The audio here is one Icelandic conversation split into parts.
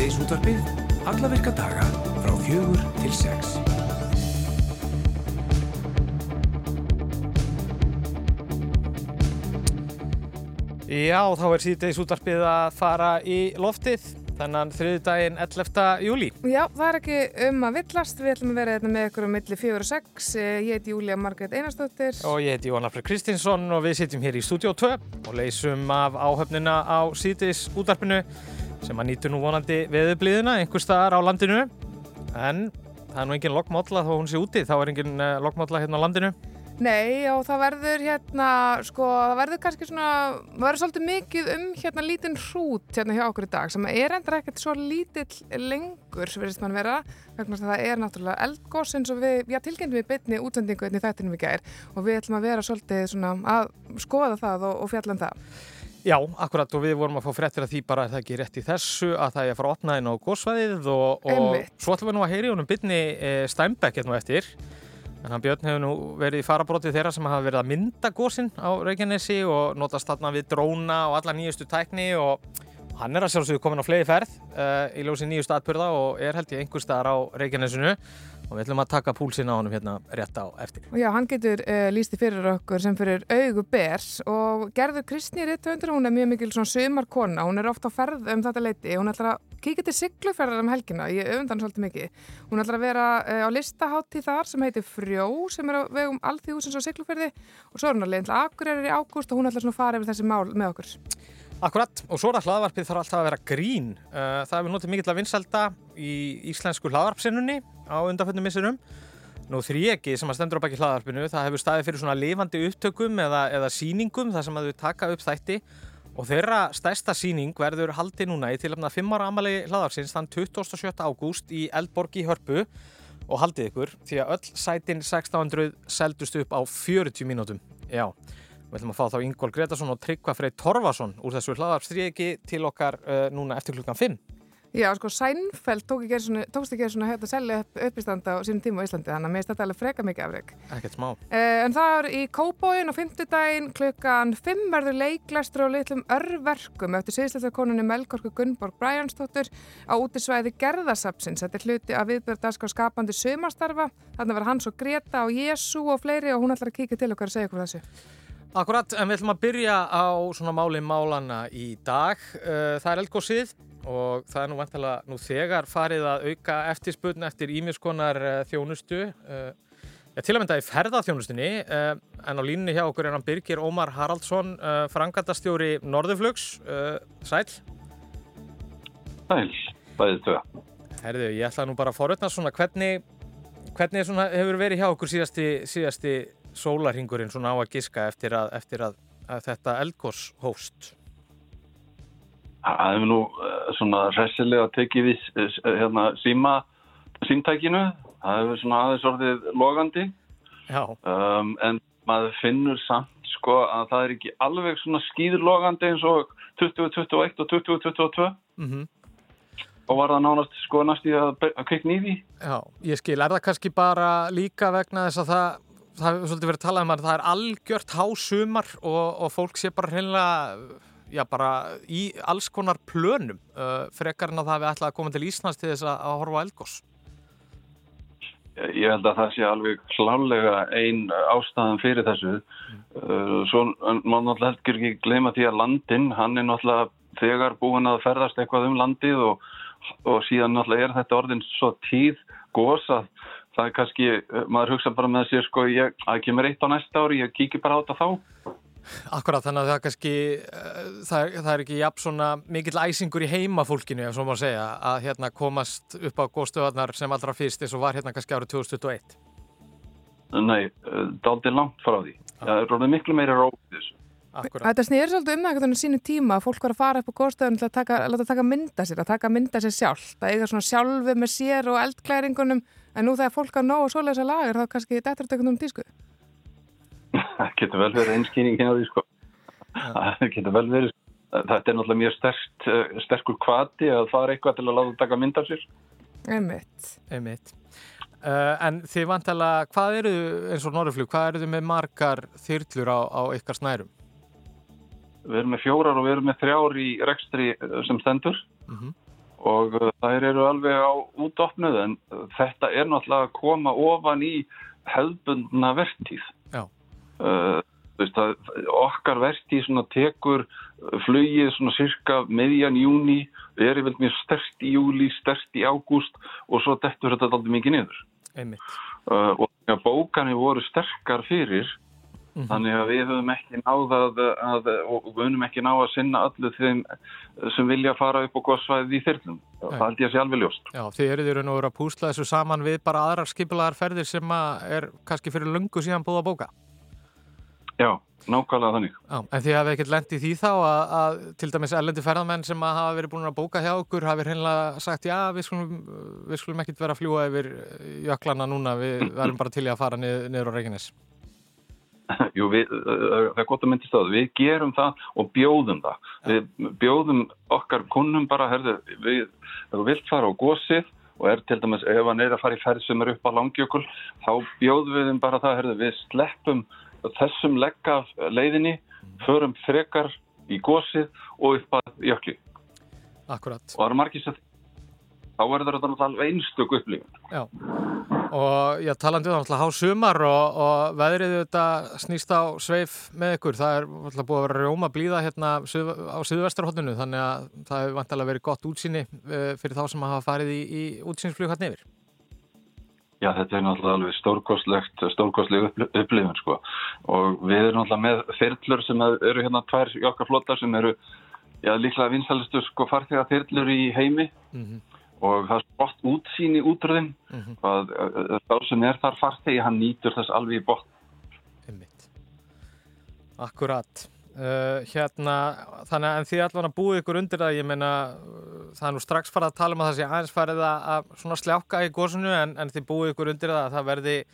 Síðdeis útvarpið, alla virka daga frá fjögur til sex. Já, þá er síðdeis útvarpið að fara í loftið þannan þriði daginn 11. júli. Já, það er ekki um að villast, við ætlum að vera hérna með ykkur um milli 4 og 6. Ég heiti Júlia Margreit Einarstóttir. Og ég heiti Jón Alfred Kristinsson og við sitjum hér í Studio 2 og leysum af áhöfnina á síðdeis útvarpinu sem að nýtu nú vonandi veðublíðina einhver staðar á landinu. En það er nú engin lokkmálla þó hún sé úti, þá er engin uh, lokkmálla hérna á landinu. Nei, og það verður hérna, sko, það verður kannski svona, verður svolítið mikið um hérna lítinn hrút hérna hjá okkur í dag sem er endur ekkert svo lítill lengur, verðist mann vera, vegna að það er náttúrulega eldgós eins og við, já, tilgjendum við bytni útsendingu einnig þættinum í gær og við ætlum að vera svolítið svona að skoða það og, og fjalla um það. Já, akkurat og við vorum að fá fréttir að því bara að það ekki rétt í þessu að það er að fara að opna inn á góðsvæðið og, og svo ætlum við nú að heyri honum bytni e, Steinbeck hérna eftir. En hann Björn hefur nú verið í farabrótið þeirra sem hafa verið að mynda góðsinn á Reykjanesi og notast þarna við dróna og alla nýjustu tækni og hann er að sjálfsögðu komin á flegi ferð uh, í ljósi nýjustu atbyrða og er held ég einhver staðar á Reykjanesinu og við ætlum að taka púlsinn á honum hérna rétt á eftir. Og já, hann getur uh, lísti fyrir okkur sem fyrir augu bers og Gerður Kristni Rittvöndur, hún er mjög mikil svona sumarkona, hún er ofta á ferð um þetta leiti, hún ætlar að kíkja til sigluferðar um helgina, ég öfundan svolítið mikið. Hún ætlar að vera uh, á listahátti þar sem heitir Frjó, sem er á vegum Alþjóðsins á sigluferði og svo er hún að leiðin til Akureyri í ágúst og hún ætlar svona að fara yfir þessi mál með okkur. Akkurat, og svo er að hlaðvarpið þarf alltaf að vera grín. Uh, það hefur notið mikill að vinsalda í íslensku hlaðvarpsinnunni á undanföndum missurum. Nú þrjegi sem að stendur á baki hlaðvarpinu, það hefur staðið fyrir svona lifandi upptökum eða, eða síningum þar sem að þau taka upp þætti og þeirra stærsta síning verður haldi núna í tilöfna 5 ára amalegi hlaðvarpsins þann 27. ágúst í Eldborg í Hörpu og haldið ykkur því að öll sætin 1600 seldust upp á 40 mínútum. Já. Við ætlum að fá þá Ingól Gretarsson og Tryggva Frey Torfason úr þessu hlaðarpsriðiki til okkar uh, núna eftir klukkan 5. Já, sko, Sænfeld tók svona, tókst ekki svona hérna að selja upp uppistanda á sínum tíma á Íslandi, þannig að mér þetta alveg freka mikið afreg. Ekkert smá. Uh, en það er í Kóbóin á fymtudaginn klukkan 5 verður leiklæstur og litlum örverkum eftir síðsleitakonunni Melgorku Gunnborg Bræjansdóttur á útisvæði Gerðarsapsins. Þetta er hluti af viðbjörndask á skapandi sömastarfa. Þannig verður hans og Greta og Jésu og fleiri og hún ætlar að kíka til okkar og segja okkur þessu. Akkurat, en við ætlum að byrja á svona máli málana í dag. Uh, það er eldgóðsið og það er nú vantilega nú þegar farið að auka eftirspurn eftir ímiðskonar uh, þjónustu. Uh, ja, til að mynda í ferðarþjónustunni, uh, en á línunni hjá okkur er hann Birgir Ómar Haraldsson, frangandastjóri Norðurflugs. Uh, sæl? Sæl, bæðið tvö. Herðu, ég ætla nú bara að forutna svona hvernig, hvernig svona hefur verið hjá okkur síðasti, síðasti sólarhingurinn svona á að giska eftir að, eftir að, að þetta eldgós hóst? Það hefur nú eh, svona hressilega tekið við eh, hérna, síma símtækinu. Það hefur svona aðeins orðið logandi. Um, en maður finnur samt sko að það er ekki alveg svona skýðlogandi eins og 2021 og 2022 Mm -hmm. og var það nánast sko næst í að, kveikna í því. Já, ég skil, er það kannski bara líka vegna þess að það, það hefur svolítið verið talað um að það er algjört hásumar og, og fólk sé bara hreinlega, já bara í alls konar plönum uh, frekar en að það hefði ætlað að koma til Íslands til þess að, að horfa á eldgós. Ég held að það sé alveg klálega ein ástæðan fyrir þessu. Uh, Svo má náttúrulega heldur ekki gleyma því að landin, hann er náttúrulega þegar búin að ferðast eitthvað um landið og, og síðan náttúrulega er þetta orðin svo tíð gós að það er kannski, maður hugsa bara með sér sko, ég, að kemur eitt á næsta ári, ég kíkir bara á þetta þá. Akkurat, þannig að það kannski, uh, það, er, það er ekki jafn svona mikill æsingur í heimafólkinu, ef svo má segja, að hérna komast upp á góðstöðarnar sem allra fyrst eins og var hérna kannski árið 2021. Nei, dálítið langt frá því. Það er orðið miklu meiri róið þessu. Akkurat. Þetta snýður svolítið um það einhvern veginn sínu tíma að fólk var að fara upp á góðstöðun til að taka, láta taka mynda sér, að taka mynda sér sjálf, að eiga svona sjálfu með sér og eldklæringunum, en nú þegar fólk á nóg og svoleiðis að lagar þá kannski þetta er þetta einhvern veginn tísku. Það getur vel verið einskýringin á því sko. Það getur vel verið. Þetta er náttúrulega mjög sterkt, eh, sterkur kvati að fara eitthvað til að láta taka mynd af sér. Einmitt. Einmitt. Uh, en þið vantilega, hvað eru, eins og Norrflug, hvað eru þið með margar þyrlur á, á ykkar snærum? Við erum með fjórar og við erum með þrjár í rekstri eh, sem stendur Mhm. og uh, þær eru alveg á útopnuð en þetta er náttúrulega að koma ofan í hefðbundna vertíð. Já. Uh, þú veist að okkar svona tekur flugið svona cirka meðjan júni, er yfir mjög stert í júli, stert í ágúst og svo dettur þetta aldrei mikið niður. Uh, og bókanir voru sterkar fyrir Mhm. þannig að við höfum ekki náð að, að og við höfum ekki náð að sinna öllu þeim sem vilja fara upp á góðsvæðið í þyrlum. Nei. Það held ég að sé alveg ljóst. Já, þið eruð í raun og veru að púsla þessu saman við bara aðrar skipilagar ferðir sem að er kannski fyrir lungu síðan búið að bóka. Já, nákvæmlega þannig. Já, en þið hafið ekkert lent í því þá að, að til dæmis ellendi ferðamenn sem að hafa verið búin að bóka hjá okkur hafi hreinlega sagt já, við skulum, við skulum ekkert vera að fljúa yfir jöklana núna, við verðum bara til í að fara niður, niður á Reykjanes. Jú, við, það er gott að myndist á það. Við gerum það og bjóðum það. Við bjóðum okkar kunnum bara, herðu, við, þú vilt fara á gósið og er til dæmis, ef hann er að fara í ferð sem er upp á langjökul, þá bjóðum við þeim bara það, herðu, við sleppum þessum legga leiðinni, förum frekar í gósið og upp að jökli. Akkurat. Og það er margir sem þá er þetta náttúrulega alveg einstök upplifun. Já, og já, talandi um það há sumar og, og veðrið þetta snýst á sveif með ykkur, það er náttúrulega búið að vera rjóma blíða hérna á suðvestarhóttinu þannig að það hefur vantilega verið gott útsýni uh, fyrir þá sem hafa farið í, í útsýnsflug hérna yfir. Já, þetta er náttúrulega alveg stórkostlegt, stórkostleg upplifun sko og við erum náttúrulega með þyrlur sem eru hérna tvær flotta sem eru, já, líklega vinsalistu sko farþega þyrlur í heimi Mm -hmm. Og það er gott útsýni útrúðin Mm -hmm. að þá sem er þar farþegi, hann nýtur þess alveg í botn. Einmitt. Akkurat. Uh, hérna, þannig að þið allan að búið ykkur undir það, ég meina það er nú strax farið að tala um að það sé aðeins farið að, að svona sljáka í gósunu en, en þið búið ykkur undir það að það verði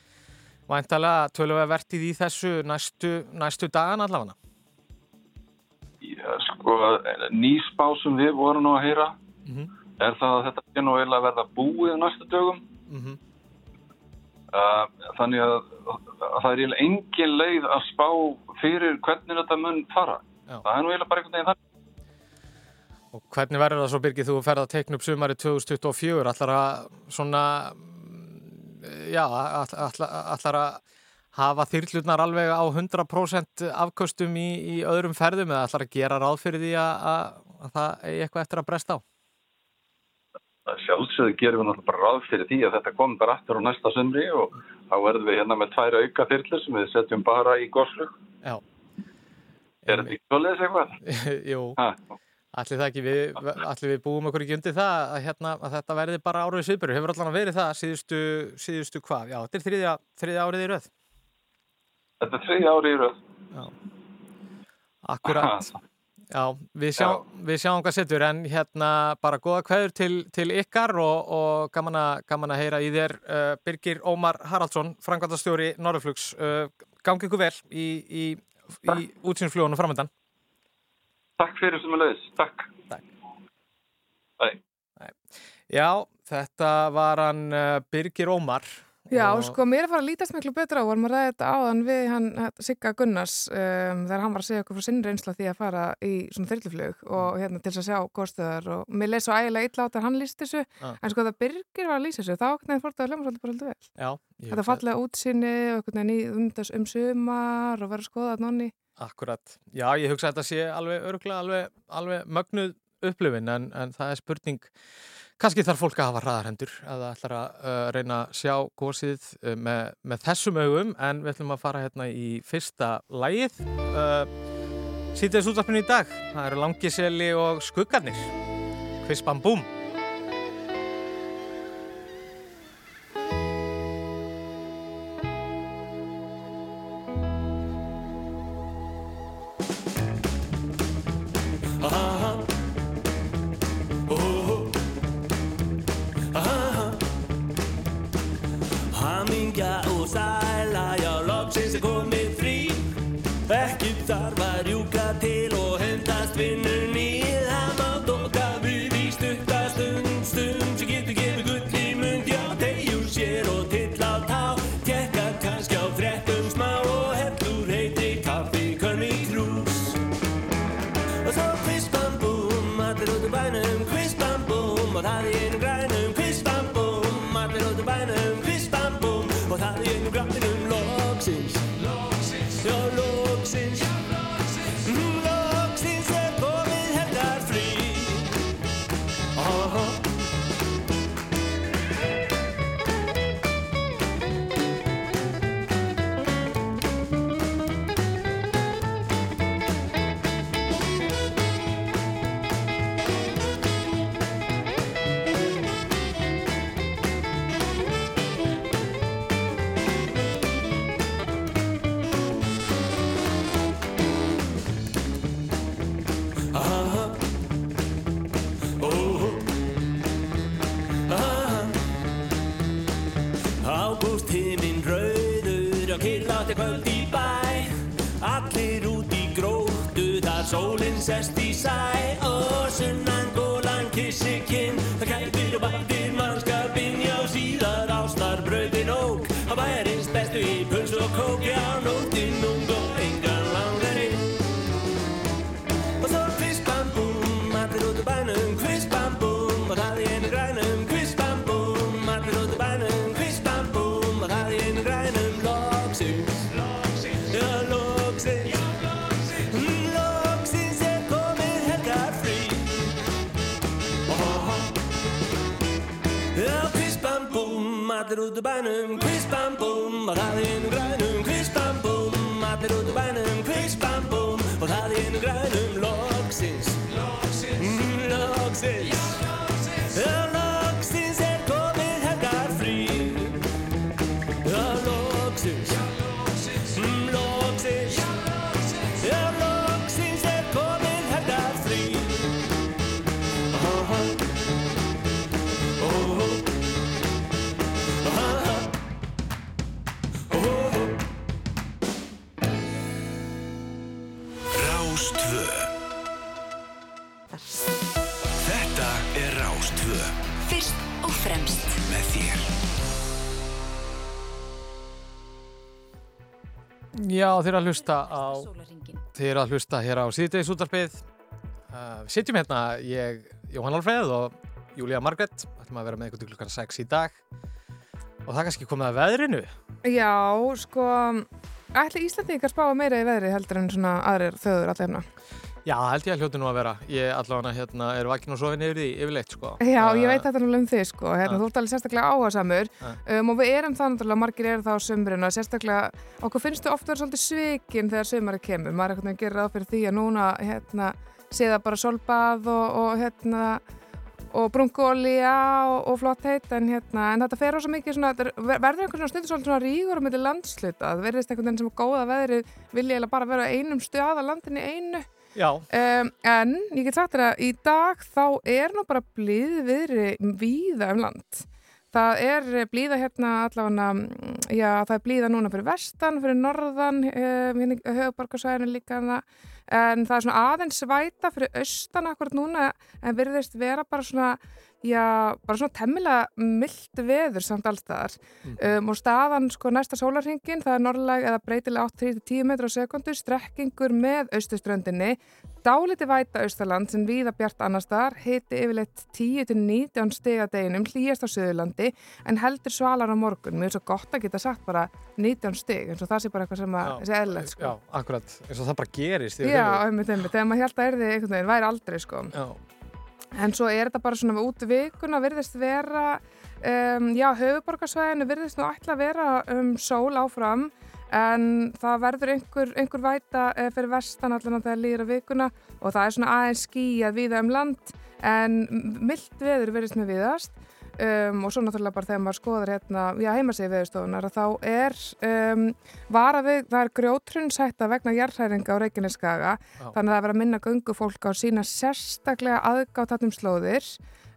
væntalega tölvega vertið í þessu næstu, næstu dagan allavega. Já, sko, nýspá sem við vorum nú að heyra Mm -hmm. Er það að þetta er nú eiginlega að verða búið næstu dögum Mm -hmm. Uh, þannig að, að það er eiginlega engin leið að spá fyrir hvernig þetta mun fara. Já. Það er nú eiginlega bara einhvern veginn þannig. Og hvernig verður það svo, Birgir, þú ferð að teikna upp sumari 2024, allar að svona, mm, já, allar, allar að hafa þyrlurnar alveg á 100% afköstum í, í öðrum ferðum eða allar að gera ráð fyrir því að, að, að það eigi eitthvað eftir að bresta á? Sjálfsögðu gerum við náttúrulega bara ráð fyrir því að þetta kom bara aftur á næsta sumri og þá verðum við hérna með tvær auka þyrlur sem við setjum bara í góðslug. Já. Er þetta ekki svoleiðis eitthvað? Jú, allir það ekki, við, allir við búum okkur ekki undir það að, hérna, að þetta verði bara árið sviðböru. Hefur allan að verið það síðustu, síðustu hvað? Já, þetta er þriðja, þriðja árið í röð. þetta er þriðja ári í röð. Já. Akkurat. Já, við, sjá, við sjáum hvað setur en hérna bara góða kveður til, til ykkar og, og gaman, að, gaman að heyra í þér uh, Birgir Ómar Haraldsson, frangvandastjóri Norðurflugs. Uh, gangi ykkur vel í, í, í útsýnsflugunum framöndan. Takk fyrir sem er leiðis. Takk. Takk. Æ. Já, þetta var hann uh, Birgir Ómar. Já, og- sko, mér er að fara að lítast miklu betra á, varum að ræða þetta áðan við hann hérna, Sigga Gunnars um, þegar hann var að segja okkur frá sinni reynsla því að fara í svona þyrluflug og hérna til að sjá góðstöðar og mér leið svo ægilega illa át að hann líst þessu, Já. en sko það Birgir var að lýsa þessu, þá hvernig fór þetta að hljóma svolítið bara svolítið vel. Já, Þetta hugsa- fallega útsinni og einhvern veginn í umdas um sumar og vera að skoða þetta nonni. Akkurat. Já, ég hugsa að þetta sé alveg örgulega alveg, alveg mögnuð upplifin en, en það er spurning kannski þarf fólk að hafa hraðarhendur að það ætlar að uh, reyna að sjá gósið uh, með, með þessum augum. En við ætlum að fara hérna í fyrsta lægið uh, Sýtiðis útvarpinu í dag. Það eru Langiseli og Skuggarnir. Kvispam búm Rástvö Þetta er Rástvö Fyrst og fremst með þér Já, þeir eru að hlusta á eru að hlusta hér á síðdeis útarpið. Uh, við sitjum hérna, ég, Jóhann Alfreð og Júlía Margret. ætlum að vera með ykkur til klukkar 6 í dag. Og það kannski komið að veðrinu. Já, sko, ætli Íslandingar spáa meira í veðri heldur en svona aðrir þauður allir hérna. Já, held ég að hljóti nú að vera. Ég allavega hérna er vakin og sofin yfir því yfirleitt, sko. Já, ég Uh, veit þetta náttúrulega um þig, sko, hérna, Já. þú ert alveg sérstaklega áhersamur Já. um, og við erum það náttúrulega, margir eru það á sömurinn og sérstaklega, okkur finnst þú ofta vera svolítið svikin þegar sömari kemur, maður er einhvern veginn að gera ráð fyrir því að núna, hérna, sé það bara solbað og, og hérna, og brunkólía og, og flott heit en, hérna, en þetta fer á svo mikið svona, er- verður einhvern veginn stundur svolítið svona rígur á milli landsluta, það verðist einhvern veginn sem góða veðrið vilja bara vera einum stað að landinni einu. Um, en ég get sagt þér að í dag þá er nú bara blíð viðri víða um land. Það er blíða hérna allavega, mm, já það er blíða núna fyrir vestan, fyrir norðan, um, hérna höfuborgarsvæðinu líka hana, en það er svona aðeins væta fyrir austan akkurat núna en virðist vera bara svona, já, bara svona temmilega mildt veður samt allstaðar um, og staðan sko næsta sólarhingin, það er norðlag eða breytilega 8-10 metrar á sekundu, strekkingur með austuströndinni, dáliti væta austaland sem víða bjart annar staðar, hiti yfirleitt 10-19 stiga deginum, hlýjast á Suðurlandi en heldur svalar á morgun, mér er svo gott að geta sagt bara 19 stig, eins og það sé bara eitthvað sem að Já. sé eðlilegt sko. já, akkurat. Eins og það bara gerist. Já, einmitt, einmitt, þegar maður held að erði einhvern veginn væri aldrei sko. Já. En svo er þetta bara svona út vikuna virðist vera, um, já, höfuborgarsvæðinu virðist nú ætla að vera um sól áfram en það verður einhver, einhver væta eh, fyrir vestan allan að það líður á vikuna og það er svona aðeins skýjað viða um land en mildt veður virðist með viðast um, og svo náttúrulega bara þegar maður skoðar hérna, já, heimasegi veðurstofunar að þá er um, vara við, það er grjótrunsætta vegna jarðhæringa á Reykjaneskaga þannig að það er verið að minna göngufólk á sína sérstaklega aðgátt um slóðir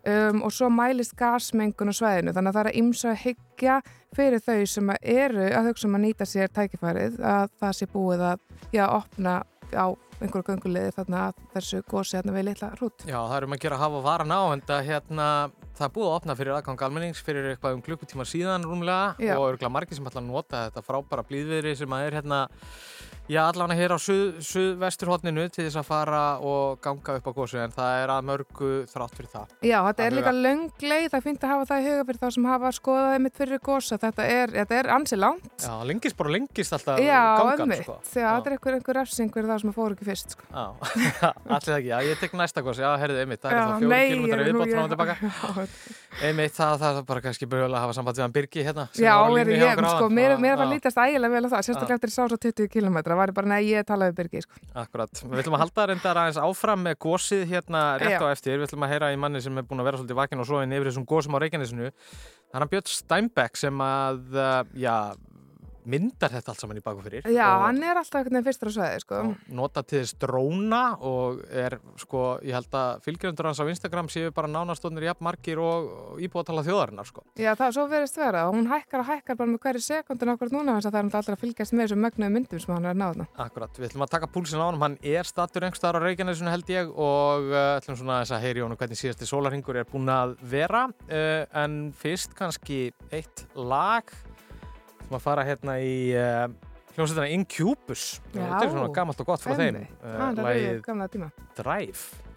um, og svo mælist gasmengun á svæðinu. Þannig að það er að ymsa að hyggja fyrir þau sem eru að hugsa um að nýta sér tækifærið að það sé búið að já, opna á einhverju göngulegði þarna að þessu gósi hérna við litla hrút. Já, það er um að gera að hafa varan á en það, hérna, það er búið að opna fyrir aðgang almennings fyrir eitthvað um klukkutíma síðan rúmlega Já. og örgulega margir sem ætla að nota þetta frábæra blíðviðri sem að er hérna Já, allan að hér á suð, suðvesturhóttninu til þess að fara og ganga upp á gósu en það er að mörgu þrátt fyrir það. Já, þetta er líka löng leið, það finnst að hafa það í huga fyrir þá sem hafa skoðaði mitt fyrir gósa, þetta er, þetta er ansi langt. Já, lengist bara lengist alltaf Já, gangan, ömmit, sko. já, þetta er einhver, einhver refsing fyrir það sem fóru ekki fyrst, sko. Já, allir það ekki, já, ég tek næsta gósi, já, herrið, einmitt, það er Já, það fjóri nei, kilómetrar viðbótt frá og tilbaka. Einmitt, það, það er bara kannski byrjulega að hafa samband við hann Birgi hérna. Já, er, sko, mér, Já, mér var já. lítast ægilega vel á það, sérstaklega eftir sá svo 20 km, það var bara, nei, ég talaði við Birgi, sko. Akkurat, við ætlum að halda reyndar aðeins áfram með gósið hérna rétt á eftir, við ætlum að heyra í manni sem er búin að vera svolítið vakin og svo inn yfir þessum gósum á Reykjanesinu. Er hann Björn Steinbeck sem að, uh, já, myndar þetta allt saman í baku fyrir. Já, hann er alltaf einhvern veginn fyrstur á sveði, sko. nota til þess dróna og er, sko, ég held að fylgjöndur hans á Instagram séu bara nánastónir jafn margir og, íbúatala þjóðarinnar, sko. Já, það svo verðist vera og hún hækkar og hækkar bara með hverju sekundin okkur núna þess að það er alltaf að fylgjast með þessum mögnuðu myndum sem hann er að náða. Akkurat, við ætlum að taka púlsinn á honum, hann er statur einhverstaðar á Reykjanesinu held ég og uh, ætlum svona þess að heyri honum hvernig síðasti sólarhingur er búin að vera uh, en fyrst kannski eitt lag sem að fara hérna í uh, hljómsveitina Incubus þetta er svona gamalt og gott frá þeim Einmitt. uh, Það er gamla tíma. Drive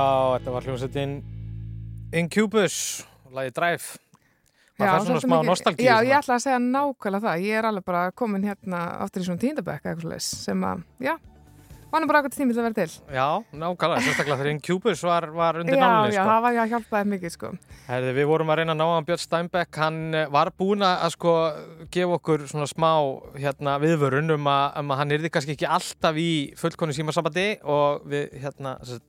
Já, þetta var hljómsveitin Incubus, lagi Drive. Maður fær svona smá mikið- nostalgíu. Já, svona. ég ætla að segja nákvæmlega það. Ég er alveg bara komin hérna aftur í svona svoleiðis sem að, já, nú bara akkur tími til að vera til. Já, nákvæmlega, sérstaklega þegar Incubus var, var undir já, nálunni, já, sko. það var já, hjálpaði mikið, sko. Herði, við vorum að reyna að ná hann Björn Steinbeck, hann eh, var búinn að að sko gefa okkur svona smá hérna, viðvörun um að, um að hann yrði kannski ekki alltaf í fullkonni símasambandi og við hérna uh,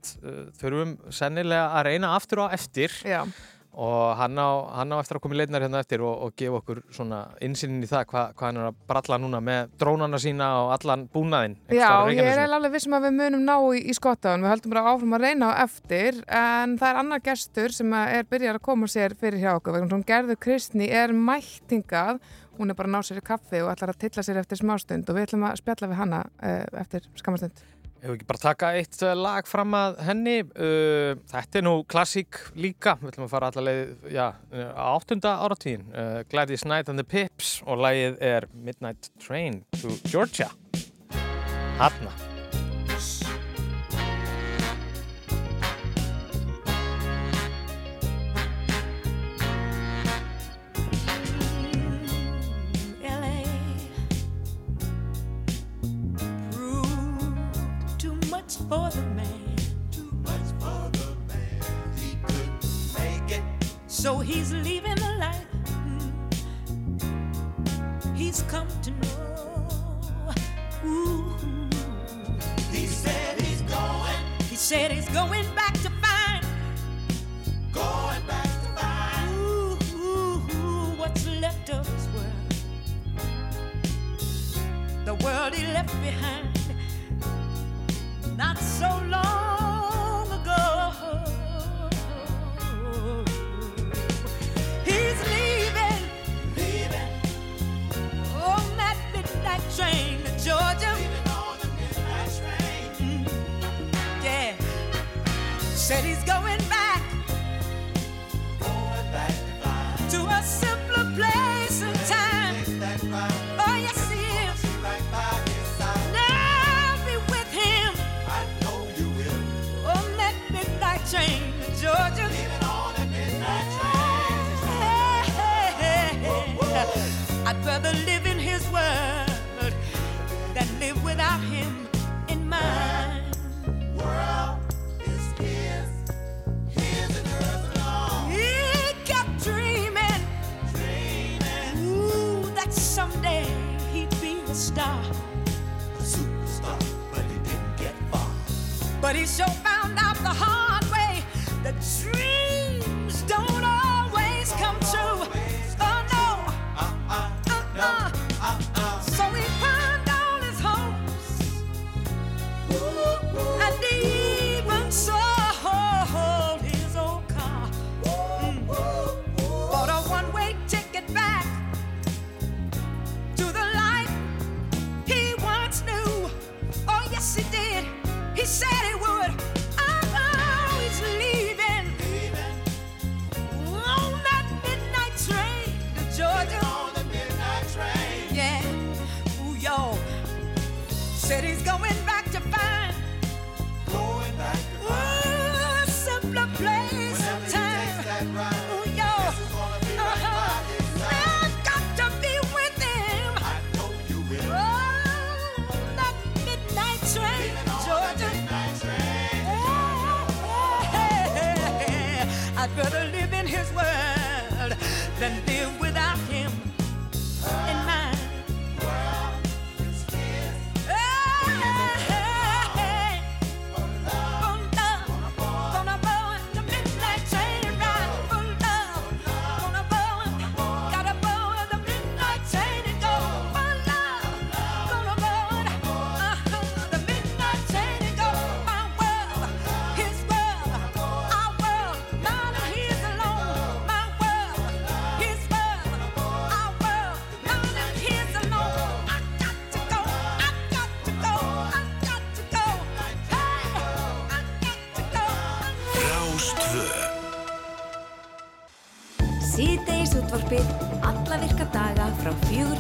þurfum sennilega að reyna aftur á eftir Já, og hann á, hann á eftir að koma í leitnar hérna eftir og, og gefa okkur svona innsýnin í það hvað hva hann er að bralla núna með drónana sína og allan búnaðinn já ég er alveg vissum að við munum ná í, í skottan. Við höldum bara áfram að reyna á eftir en það er annar gestur sem er byrjar að koma sér fyrir hjá okkur. vegna Hún gerður Kristni er mættingað. Hún er bara að ná sér í kaffi og ætlar að tilla sér eftir smástund og við ætlum að spjalla við hana uh, eftir skamastund. Hefur ekki bara taka eitt eh, lag fram að henni uh, Þetta er nú klassík líka. Við ætlum að fara allaveg á áttunda áratíðin uh, Gladys Knight and the Pips og lagið er Midnight Train to Georgia. Hanna much for the man. Too much for the man. He couldn't make it. So he's leaving the life mm, he's come to know. Ooh. He said he's going. He said he's going back to find. Going back to find. Ooh, ooh, what's left of his world the world he left behind so long ago. He's leaving, leaving on that midnight train to Georgia. on the midnight train. Mm. Yeah, said he's train.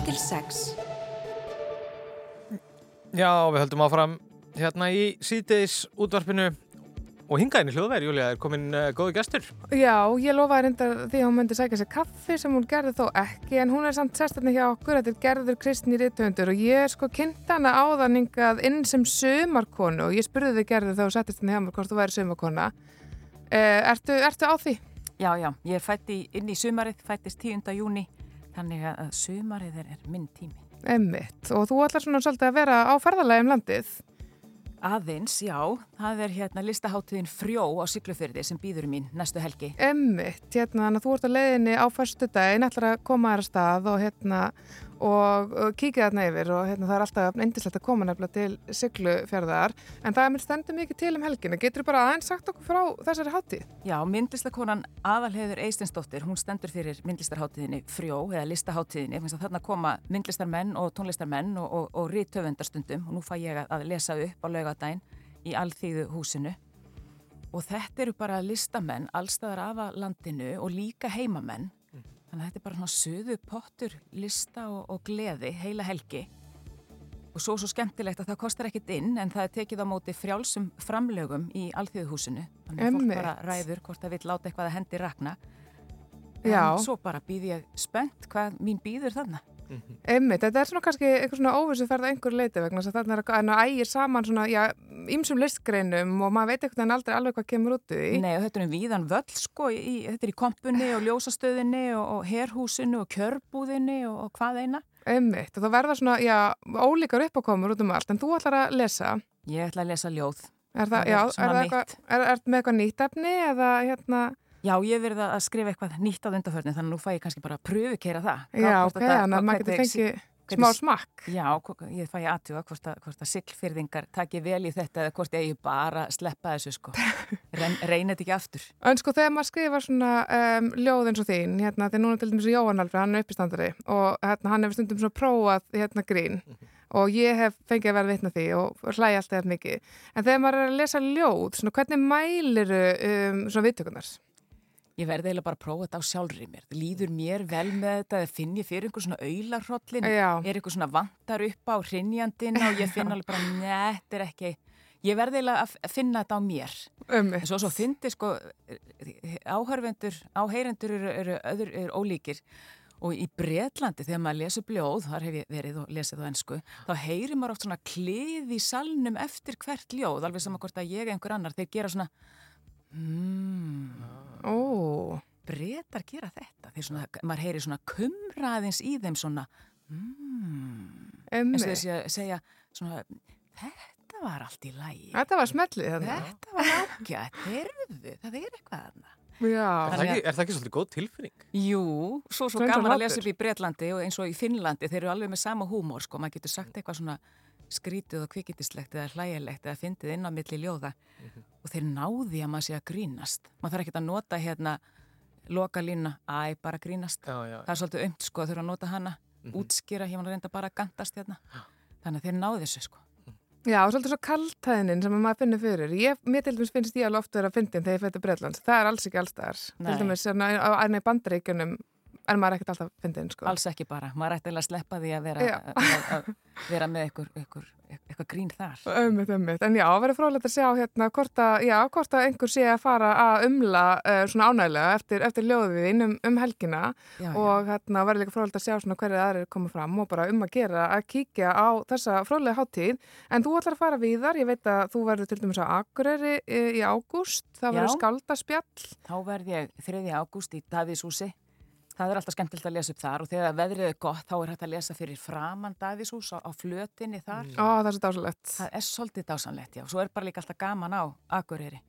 Til sex. Já, við höldum áfram hérna í síðdeis útvarpinu og hingað inn í hljóðveri, Júlia, er komin uh, góðu gestur. Já, ég lofaði reyndar því að hún myndi sækja sér kaffi sem hún gerði þó ekki en hún er samt sérstaklega hjá okkur, þetta er Gerður Kristni Ritthundur og ég er sko kynnt hana áðaningað inn sem sömarkonu og ég spurði þig Gerður þegar þú settist henni hjá mér hvort þú væri sömarkona. Uh, ertu, ertu á því? Já, já, ég er fætt í, inn í sumarið, fættist 10. júni, þannig að að sumarið er, er minn tími. Emmitt, og þú ætlar svona svolítið að vera á ferðalagi um landið. Aðeins, já, það er hérna listaháttiðin Frjó á Siglufyrði sem býður mín næstu helgi. Emmitt, hérna, að þú ert á leiðinni á förstu daginn, ætlar að koma þér að stað og hérna, og, kíkja þarna yfir og hérna það er alltaf eindislegt að koma nefnilega til Siglufjörðar, en það er mér stendur mikið til um helgina. Getur bara aðeins sagt okkur frá þessari hátíð? Já, myndlistakonan Aðalheður Eistensdóttir, hún stendur fyrir myndlistarháttiðinni Frjó eða listaháttiðinni, þannig að koma myndlistarmenn og tónlistarmenn og, og, og rítöfundarstundum og nú fæ ég að- lesa upp á laugadaginn í Alþýðu húsinu og þetta eru bara listamenn allstaðar af að landinu og líka heimamenn þannig að þetta er bara svona söðu pottur lista og, og gleði heila helgi. Og svo svo skemmtilegt að það kostar ekkit inn en það er tekið á móti frjálsum framlögum í Alþjóðhúsinu þannig að fólk bara ræður hvort það vil láta eitthvað að hendi rakna Já. en svo bara býð ég spennt hvað mín býður þarna Emmitt, þetta er svona kannski eitthvað svona óvissu ferð að einhver leiti vegna þess að þarna er að en að ægir saman svona, já, ýmsum listgreinum og maður veit eitthvað en aldrei alveg hvað kemur út í. Nei og þetta er um víðan völl sko í, þetta er í kompunni og ljósastöðinni og, og herhúsinu og kjörbúðinni og, og hvað eina Emmitt, og það verða svona, já, ólíkar uppákomur út um allt, en þú ætlar að lesa. Ég ætla að lesa ljóð Er það, Það er já, er það eitthvað, er, er með eitthvað nýtt efni eða hérna, Já, ég hef verið að skrifa eitthvað nýtt á undarförni þannig að nú fæ ég kannski bara að pröfukeira það já, ok, þannig að maður getur fengið smá smakk. Já, ég fæ að aðtuga hvort að, hvort að siglfyrðingar taki vel í þetta eða hvort ég bara sleppa þessu sko. Reyn, reynið þetta ekki aftur. En sko þegar maður skrifar svona um, ljóð eins og þín, hérna, þegar núna til dæmis Jóhann Alfred, hann er uppistandari og hérna, hann hefur stundum svona prófað hérna grín og ég hef fengið að vera vitna því og hlæði alltaf mikið. En þegar maður er að lesa ljóð, svona hvernig mæliru um, svona viðtökunar? Ég verði eiginlega bara að prófa þetta á sjálfri mér. Það líður mér vel með þetta eða finn ég fyrir einhver svona aularhrollin. Já. Er einhver svona vantar upp á hrinjandina og ég finn alveg bara, neð, þetta er ekki... Ég verði eiginlega að finna þetta á mér. Um, En svo, svo fyndi sko, áhörvendur, áheyrendur eru, eru, öður, eru ólíkir. Og í Bretlandi, þegar maður lesur bljóð, þar hef ég verið og lesið á ennsku, þá heyrir maður oft svona klið í salnum eftir hvert ljóð, alveg saman hvort að ég eða einhver annar, þeir gera svona, mmm, Ó, Bretar gera þetta, þeir svona, maður heyrir svona kumraðins í þeim svona, mmm, um, eins og þeir segja, segja svona, þetta var allt í lægi, þetta var smellið þetta var ágætt, heyrðu, það er eitthvað þarna. Já, Er það, ekki, er það ekki svolítið góð tilfinning? Jú, svo svo gaman að lesa upp í Bretlandi og eins og í Finnlandi, þeir eru alveg með sama húmór, sko, maður getur sagt eitthvað svona skrítið og kvikindislegt eða hlægilegt eða fyndið inn á milli ljóða og þeir náði að maður sé að grínast. Maður þarf ekki að nota hérna loka lína, æ, bara grínast. Já, já. Það er svolítið umt, sko, að þurfa að nota hana, útskýra, ég að reynda bara að gandast hérna. Þannig að þeir náði þessu, sko. Já, og svolítið svo kaltæðinin sem maður finnur fyrir. Ég, mér til dæmis finnst ég alveg oft vera að fyndin þegar ég fyrir Breitlands. Það er alls ekki allstaðar. Nei. Til dæmis hérna, á enn í bandaríkjunum er maður ekkert alltaf fyndin, sko. Alls ekki bara. Maður ætti eiginlega að sleppa því að vera, að, að vera með eitthvað, grín þar. Ömmit, ömmit. En já, verður frólægt að sjá hérna hvort að, já, hvort að einhver sé að fara að umla uh, svona ánægilega eftir, eftir ljóðiðin um, um helgina Já, já. og hérna verður líka frólægt að sjá svona hverju aðrir koma fram og bara um að gera að kíkja á þessa frólæga háttíð. En þú ætlar að fara víðar, ég veit að þú verður til dæmis á Akureyri í, í ágúst, það verður Já. skáldaspjall. Þá verð ég 3. ágúst í Davíðshúsi. Það er alltaf skemmtilegt að lesa upp þar og þegar veðrið er gott þá er hægt að lesa fyrir framann Davíðshús á, á flötinni þar. Ó, það er svo dásalegt. Það er svolítið dásanlegt, já. Svo er bara líka alltaf gaman á Akureyri.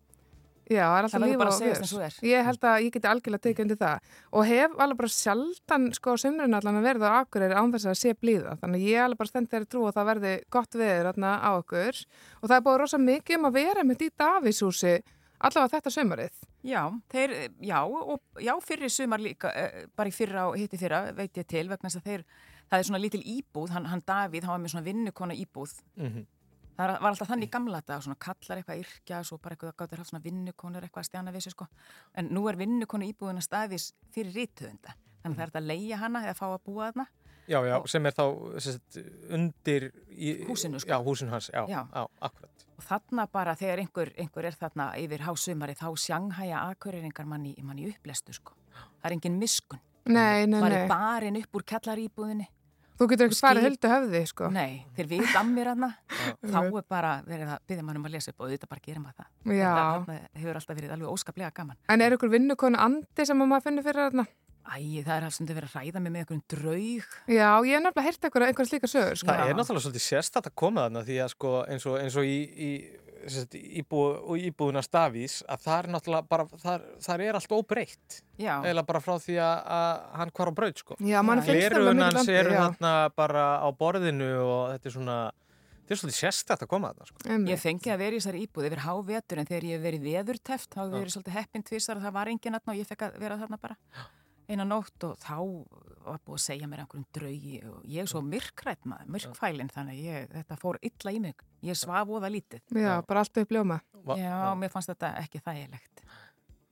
Já, það er alltaf líf og fjör. Ég held að ég geti algjörlega tekið undir það og hef alveg bara sjaldan sko á sumrun allan að verða á Akureyri án þess að sé blíða þannig ég alveg bara stend þeirri trú að það verði gott veður þarna á okkur og það er búið rosa mikið um að vera með í Davíshúsi allavega þetta sumarið. Já, þeir, já, og já, fyrir sumar líka, eh, bara í fyrra og hitti fyrra, veit ég til, vegna þess að þeir, það er svona lítil íbúð, hann, hann Davíð, hann var með svona vinnukona íbúð. Mhm. Það var alltaf þannig í gamla dag, svona kallar eitthvað yrkja, svo bara eitthvað gáttir haft svona vinnukonur eitthvað að stjana við sig, sko. En nú er vinnukona íbúðina staðis fyrir rítuðunda. Þannig að það er hægt að leia hana eða fá að búa þarna. Já, já, sem er þá sem sagt, undir í, Húsinu, sko. Já, húsinu hans, já, Já. já, akkurat Og þarna bara þegar einhver, einhver er þarna yfir hásumari þá sjanghæja akureyringar mann í, mann í upplestu sko. Það er engin miskun. Nei, nei, Það nei. er barinn upp úr kjallaríbúðinni. Þú getur ekki farið huldu höfði, sko. Nei, þeir við dammir hana. þá er bara verið að byggja mannum að lesa upp og auðvitað bara gerum að það. Já. Þarna hefur alltaf verið alveg óskaplega gaman. En er ykkur vinnukonu andi sem að maður finnur fyrir þarna? Æ, það er alls þau verið að ræða mig með einhverjum draug. Já, ég hef nefnilega heyrt einhver, einhver slíka sögur, sko. Það er náttúrulega svolítið sérstætt að koma þarna því að sko eins og, eins og í, í sem sagt, íbú, og íbúðuna stafís að það er náttúrulega bara, það, það er allt óbreytt. Já. eða bara frá því að, að hann hvar á braut sko. Já, manni finnst það alveg Gleraugun mikil hans andi, eru þarna bara á borðinu og þetta er svona þetta er svolítið sérstætt að koma þarna sko. Ég fengi að vera í þessari íbúð yfir hávetur en þegar ég hef verið veðurteft þá hef ég verið svolítið heppin tvisar að það var engin aðna og ég fekk að vera þarna bara eina nótt og þá var búið að segja mér einhverjum draugi og ég er svo myrkrætt maður, myrkfælin þannig að ég, þetta fór illa í mig. Ég svaf óða lítið. Já, bara allt upp ljóma. Já, mér fannst þetta ekki þægilegt.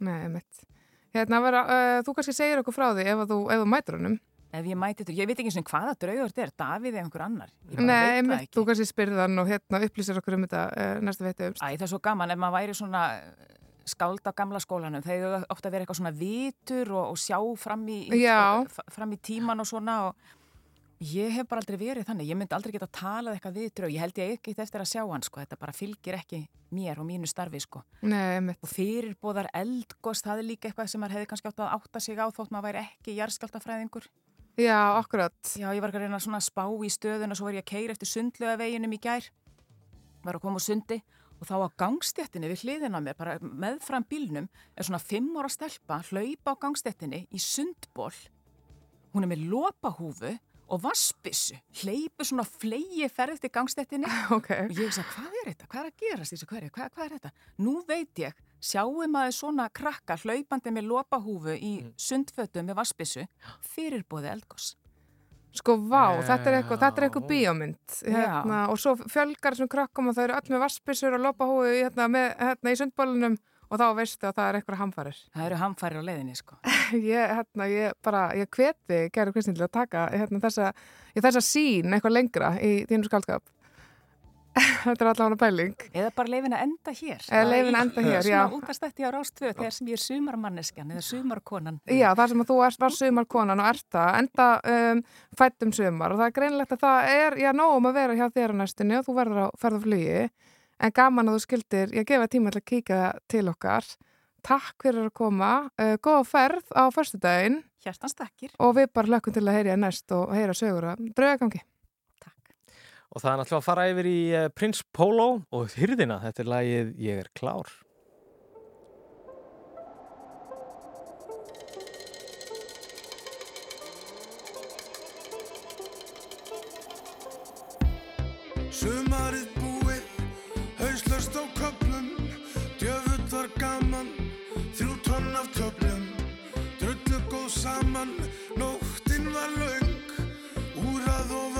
Nei, mitt. Hérna, vera, uh, þú kannski segir okkur frá því ef að þú, ef þú mætur honum. Ef ég mæti þetta, ég veit ekki eins og hvaða draugur þetta er, Davíð eða einhver annar. Nei, veit það mitt, þú kannski spyrði hann og hérna upplýsir okkur um þetta uh, næsta veitu umst. Æ, það er svo gaman ef maður væri svona eh, skáld á gamla skólanum, þeir ofta vera eitthvað svona vitur og, og sjá fram í, í- fram í tíman og svona og ég hef bara aldrei verið þannig, ég myndi aldrei geta talað eitthvað við drau, ég held ég ekki eftir að sjá hann sko, þetta bara fylgir ekki mér og mínu starfi sko. Nei. Og fyrir bóðar eldgost, það er líka eitthvað sem maður hefði kannski átt að átta sig á þótt maður væri ekki jarðskjáltafræðingur. Já, akkurat. Já, ég var ekki að reyna svona að spá í stöðun og svo var ég að keira eftir sundlega veginum í gær. Var að koma úr sundi og þá á gangstéttinni við hliðina á mér, bara meðfram bílnum, er svona fimm ára stelpa hlaupa á gangstéttinni í sundból. Hún er með lopahúfu og vassbissu, hleypu svona flegi ferð til gangstéttinni Ok. og ég hugsa, hvað er þetta? Hvað er að gerast þessu hverju? Hvað, hvað er þetta? Nú veit ég, sjáum maður svona krakka hlaupandi með lopahúfu í sundfötum með vassbissu, fyrirbóði eldgoss. Sko, vá, þetta er eitthvað, þetta er eitthvað bíómynd. Hérna, og svo fjölgar þessum krakkum og þau eru öll með vassbissur og lopahúi hérna, hérna, í sundbólunum og þá veistu að það er eitthvað hamfarir. Það eru hamfærir á leiðinni, sko. ég, hérna, ég bara, ég hveti, kæru Kristín, til að taka hérna, þessa, þessa sín eitthvað lengra í þínu skaldskap. þetta er allavega pæling. Eða bara leifin að enda hér. Eða leyfin að enda hér, já. Svona útastætti á Rástvö, þegar sem ég er sumarmanneskjan eða sumarkonan. Já, það sem að þú ert, var sumarkonan og ert það, enda um, fættum sumar og það er greinlegt að það er, já, nógum að vera hjá þér á næstunni og þú verður á ferð og flugi, en gaman að þú skildir, ég gefa tíma til að kíka til okkar. Takk fyrir að koma, uh, góða ferð á Hjartans takkir. og við bara hlökkum til að heyra næst og heyra sögur að draugagangi. Og það er náttúrulega að fara yfir í uh, Prince Polo og hyrðina, þetta er lagið Ég er klár. Sumarið búið, hauslöst á köplum Djöfull var gaman, þrjú tonn af töflum. Drullu góð saman, nóttin var löng. Úrað og klukkan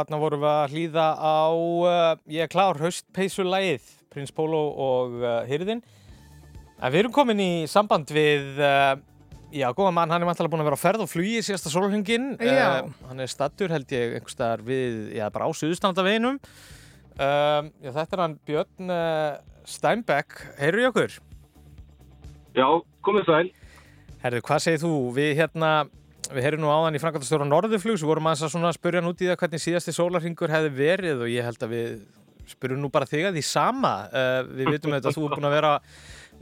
hérna vorum við að hlýða á, uh, ég er klár, haustpeysulægið, Prins Pólo og uh, Hyrðin. En við erum komin í samband við, uh, já, góða mann, hann er vantilega búin að vera á ferð og flugi síðasta sólhengin. Já. hann er stattur, held ég, einhvers staðar við, já, bara á Suðustandaveginum. Um, já, þetta er hann Björn uh, Steinbeck. Heyrðu í okkur? Já, komið sæl. Herðu, hvað segir þú? Við hérna, við heyrum nú áðan í Frankværtastjóra Norðurflugs, við vorum að svona spurja hann út í það hvernig síðasti sólarhingur hefði verið og ég held að við spurjum nú bara þig að því sama. Uh, við vitum auðvitað að þú er búin að vera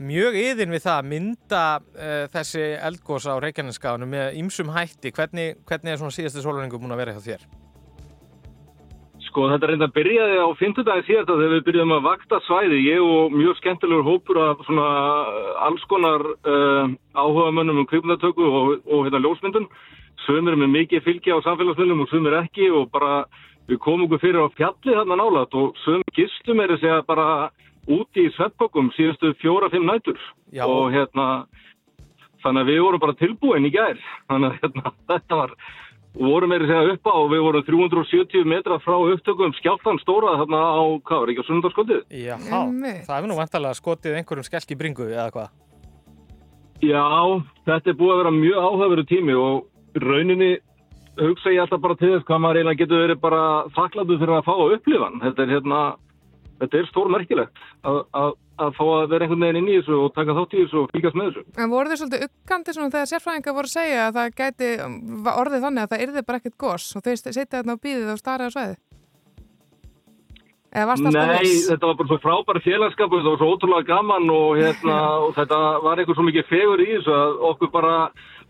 mjög yðin við það að mynda uh, þessi eldgós á Reykjaneskaðunum með ýmsum hætti. Hvernig, hvernig er svona síðasti sólarhingur búin að vera hjá þér? Sko þetta reynda byrjaði á 50 daginn síðast þegar við byrjuðum að vakta svæði, ég og mjög skemmtilegur hópur af svona uh, alls konar uh, áhugamönnum um kvikmyndatöku og, og hérna ljósmyndun. Sumir með mikið fylgi á samfélagsmiðlum og sumir ekki og bara við komum okkur fyrir á fjalli þarna nálat og sumir gistum er að segja bara úti í sveppokkum síðustu fjóra-fimm nætur Já. og hérna þannig að við vorum bara tilbúin í gær þannig að hérna, þetta var vorum meira að segja upp á og við vorum 370 metra frá upptökum skjálftan stóra þarna á, hvað var ekki á sunnundarskvöldið? Já, það hefur nú vantarlega skotið einhverjum skelk í bringu eða hvað? Já, þetta er búið að vera mjög áhugaveru tími og rauninni hugsa ég alltaf bara til þess hvað maður eiginlega getur verið bara þakkláttu fyrir að fá að upplifa hann. Þetta er hérna, þetta er stór merkilegt að, að, að fá að vera einhvern veginn inn í þessu og taka þátt í þessu og fylgjast með þessu. En voru þið svolítið uggandi svona þegar sérfræðingar voru að segja að það gæti var orðið þannig að það yrði bara ekkert gos og þau setja þarna á bíðið og starið á alltaf Nei, þetta var bara svo frábæri félagskap og þetta var svo ótrúlega gaman og, hérna, og þetta var eitthvað svo mikið fegur í þessu að okkur bara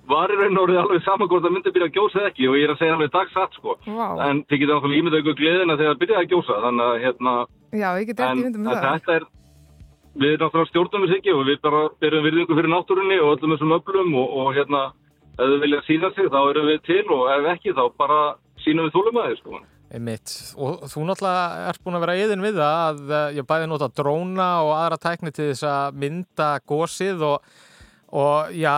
var í raun og orðið alveg saman hvort það myndi byrja að gjósa ekki og ég er að segja alveg dagsatt sko. Vá. En þið getið náttúrulega ímyndað ykkur gleðina þegar það byrjaði að gjósa þannig að hérna, Já, en, það. þetta er við náttúrulega stjórnum við ekki og við bara byrjum virðingu fyrir náttúrunni og öllum þessum öflum og, og hérna ef þau vilja sína sig þá erum við til og ef ekki þá bara sínum við þúlum að þið sko. Einmitt. Og þú náttúrulega ert búin að vera yðin við það að eh, ég bæði nota dróna og aðra tækni til þess að mynda gósið og, og já,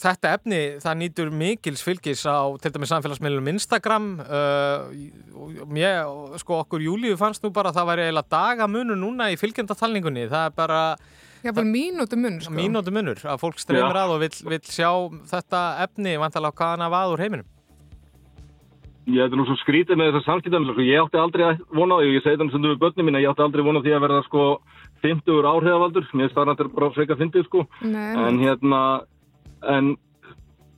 þetta efni það nýtur mikils fylgis á til dæmis samfélagsmiðlunum Instagram uh, og mér, sko okkur Júlíu fannst nú bara að það væri eiginlega dagamunu núna í fylgjendatalningunni, það er bara Já, bara mínútu munn, sko. mínútu munur að fólk streymir Já. að og vill, vill sjá þetta efni vantalega hvaðan að vað úr heiminum. Ég þetta er nú svo skrítið með þessar samskiptan sko. ég átti aldrei að vona og ég segi þannig sem þú við börnum mín ég átti aldrei að vona því að verða sko 50 áhrifavaldur, mér náttúrulega bara freka 50 sko, Nei, en hérna en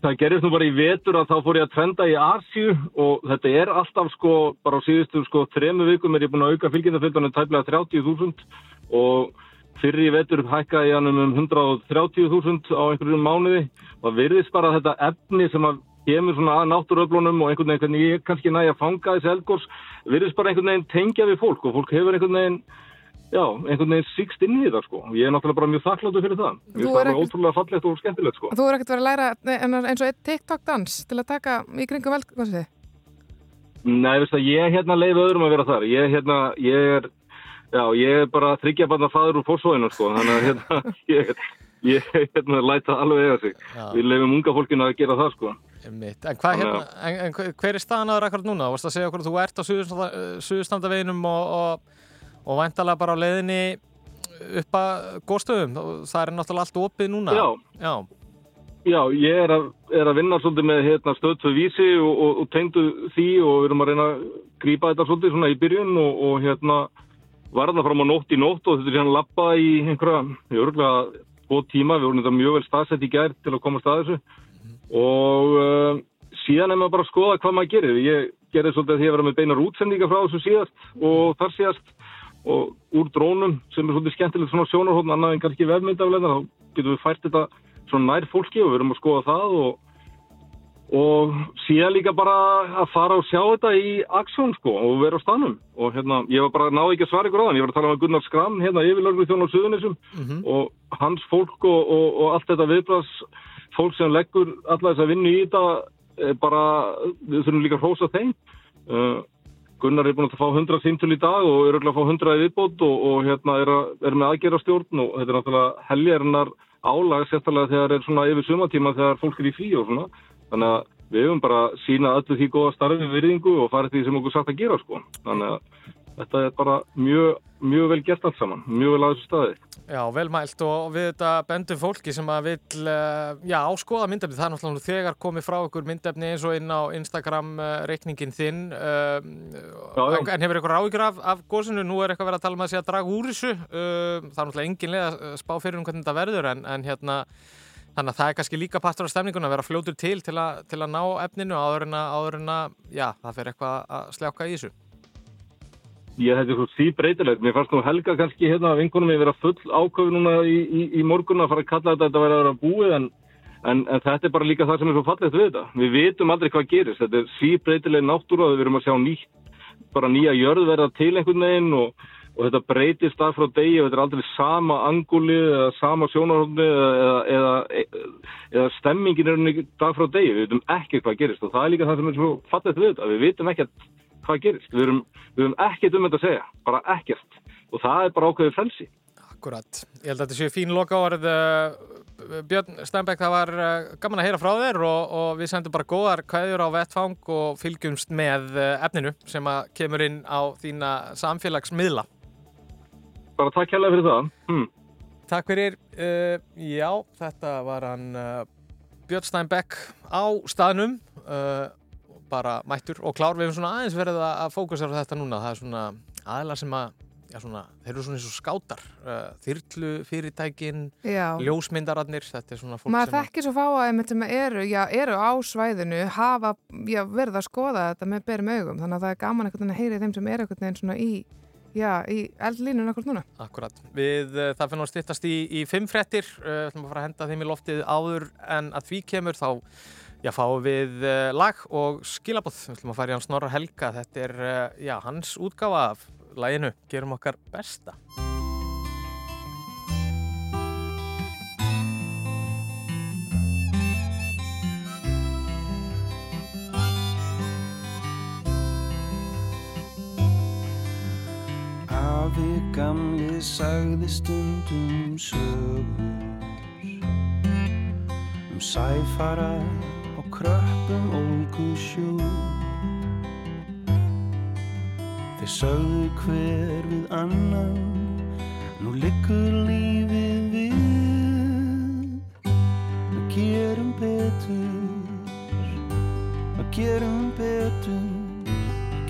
það gerist nú bara í vetur að þá fór ég að trenda í Asju og þetta er alltaf sko bara á síðustu sko þremu vikum er ég búin að auka fylgjendafjöldunum tæplega 30.000 og fyrir í vetur hækkaði ég hann um 130.000 á einhverjum mánuði. Og virðist bara þetta efni sem að kemur svona að náttúröflunum og einhvern veginn ég kannski næja að fanga þessi eldgórs virðist bara einhvern veginn tengja við fólk og fólk hefur einhvern veginn já, einhvern veginn síkst inn í það sko og ég er náttúrulega bara mjög þakkláttu fyrir það Þú er það bara ekkert- ótrúlega fallegt og skemmtilegt sko Þú er ekkert verið að læra eins og einn TikTok-dans til að taka í kringum velkvæmsið? Nei, veist það, ég hérna leiði öðrum að vera þar ég hérna, ég er já, ég er bara þryggja barna faður úr fórsóðinu sko, þannig að hérna ég, ég hérna læta alveg eiga sig Já. við leifum unga fólkinu að gera það sko Einmitt. En, hvað, hérna, en, en hver- er staðan aður akkurat núna? Þú varst að segja okkur að þú ert á suðurstanda, suðurstandaveginum og, og, og væntalega bara á leiðinni upp að góðstöðum. Það er náttúrulega allt opið núna. Já. Já. Já, ég er að, er að vinna svolítið með hérna, stöðtöð vísi og, og, og tengdu því og við erum að reyna að grípa þetta svolítið svona í byrjun og, og hérna varða fram á nótt í nótt og þetta er hérna lappa í einhverja, ég örgulega tvo tíma, við vorum þetta mjög vel staðsett í gær til að komast að þessu og uh, síðan er maður bara að skoða hvað maður gerir. Ég gerði svolítið að því að vera með beinar útsendinga frá þessu síðast og þar síðast og úr drónum sem er svolítið skemmtilegt svona sjónarhóðn annað en kannski vefmyndaflega þá getum við fært þetta svona nær fólki og við erum að skoða það og, og síðan líka bara að fara og sjá þetta í aksjón sko og vera á stanum og hérna ég var bara að ná ekki að svara ykkur á þann. Ég var að tala með Gunnar Skram hérna yfirlörglu þjón á Suðunisum og hans fólk og, og, og allt þetta viðbras fólk sem leggur alla þess að vinna í þetta er bara, við þurfum líka að hrósa þeim. Uh, Gunnar er búin að fá 100 símtöl í dag og er örugglega að fá 100 í viðbót og, og hérna er, að, er með aðgerastjórn og þetta er náttúrulega heljarinnar álag sérstaklega þegar er svona yfir sumatíma þegar fólk er í frí og svona þannig að við höfum bara sína öllu því góða starfi virðingu og fara því sem okkur sagt að gera sko. Þannig að þetta er bara mjög, mjög vel gert allt saman, mjög vel á þessu staði. Já, vel mælt og við þetta bendum fólki sem að vill, uh, já, áskoða myndefni. Það er náttúrulega þegar komið frá ykkur myndefni eins og inn á Instagram uh, reikningin þinn. Uh, Já, já. En hefur ykkur áhyggjur af, af gósinu? Nú er eitthvað verið að tala um að að draga úr þessu. Uh, það er náttúrulega engin leið að spá fyrir um hvernig þetta verður en, en hérna, þannig að það er kannski líka partur af stemningun að vera fljótur til til, a, til að ná efninu áður en að, áður en að, já, það fyrir eitthvað að sljáka í þessu. Ég er svo því breytilegt. Mér fannst nú Helga kannski hérna vinkunum ég vera full áköf núna í, í, í morgun að fara að kalla þetta að þetta væri að vera búið en, en, en þetta er bara líka það sem er svo fallegt við þetta. Við vitum aldrei hvað gerist. Þetta er því breytileg náttúra og við erum að sjá nýtt, bara nýja jörð verða til einhvern veginn og, og þetta breytist dag frá degi og þetta er aldrei sama anguli eða sama sjónarhóndi eða, eða, eða, stemmingin er dag frá degi. Við vitum ekki hvað gerist og það er líka það sem er svo fallegt við þetta. Við vitum ekki hvað gerist. Við erum, við erum ekkert um þetta að segja, bara ekkert. Og það er bara ákveðið frelsi. Akkurat. Ég held að þetta séu fín loka orð. Björn Steinbeck, það var uh, gaman að heyra frá þér og, og við sendum bara góðar kvæður á vettfang og fylgjumst með uh, efninu sem að kemur inn á þína samfélagsmiðla. Bara takk hérlega fyrir það. Hmm. Takk fyrir. Uh, já, þetta var hann Björn Steinbeck á staðnum bara mættur og klár. Við erum svona aðeins verið að fókusera á þetta núna. Það er svona aðla sem að já, svona, þeir eru svona eins og skátar. Uh, þyrlu fyrirtækin Já. ljósmyndararnir þetta er svona fólk Maður sem að þekkir svo fá að einmitt sem eru, já, eru á svæðinu hafa já, verið að skoða þetta með berum augum. Þannig að það er gaman að heyri þeim sem eru einhvern veginn svona í, já, í eldlínun akkur núna. Akkurat, við uh, það finnum að styttast í, í fimm fréttir. Uh, ætlum að fara að henda þeim í loftið áður en að því kemur þá já, fáum við uh, lag og skilabóð við ætlum að fara í hans Snorra Helga. Þetta er, uh, já, hans útgáfa af laginu, gerum okkar besta. Afi gamli sagði stundum sögur. Um sæfara kröppum ólgu sjó Þeir sögðu hver við annan nú liggur lífið við. Að gerum betur að gerum betur.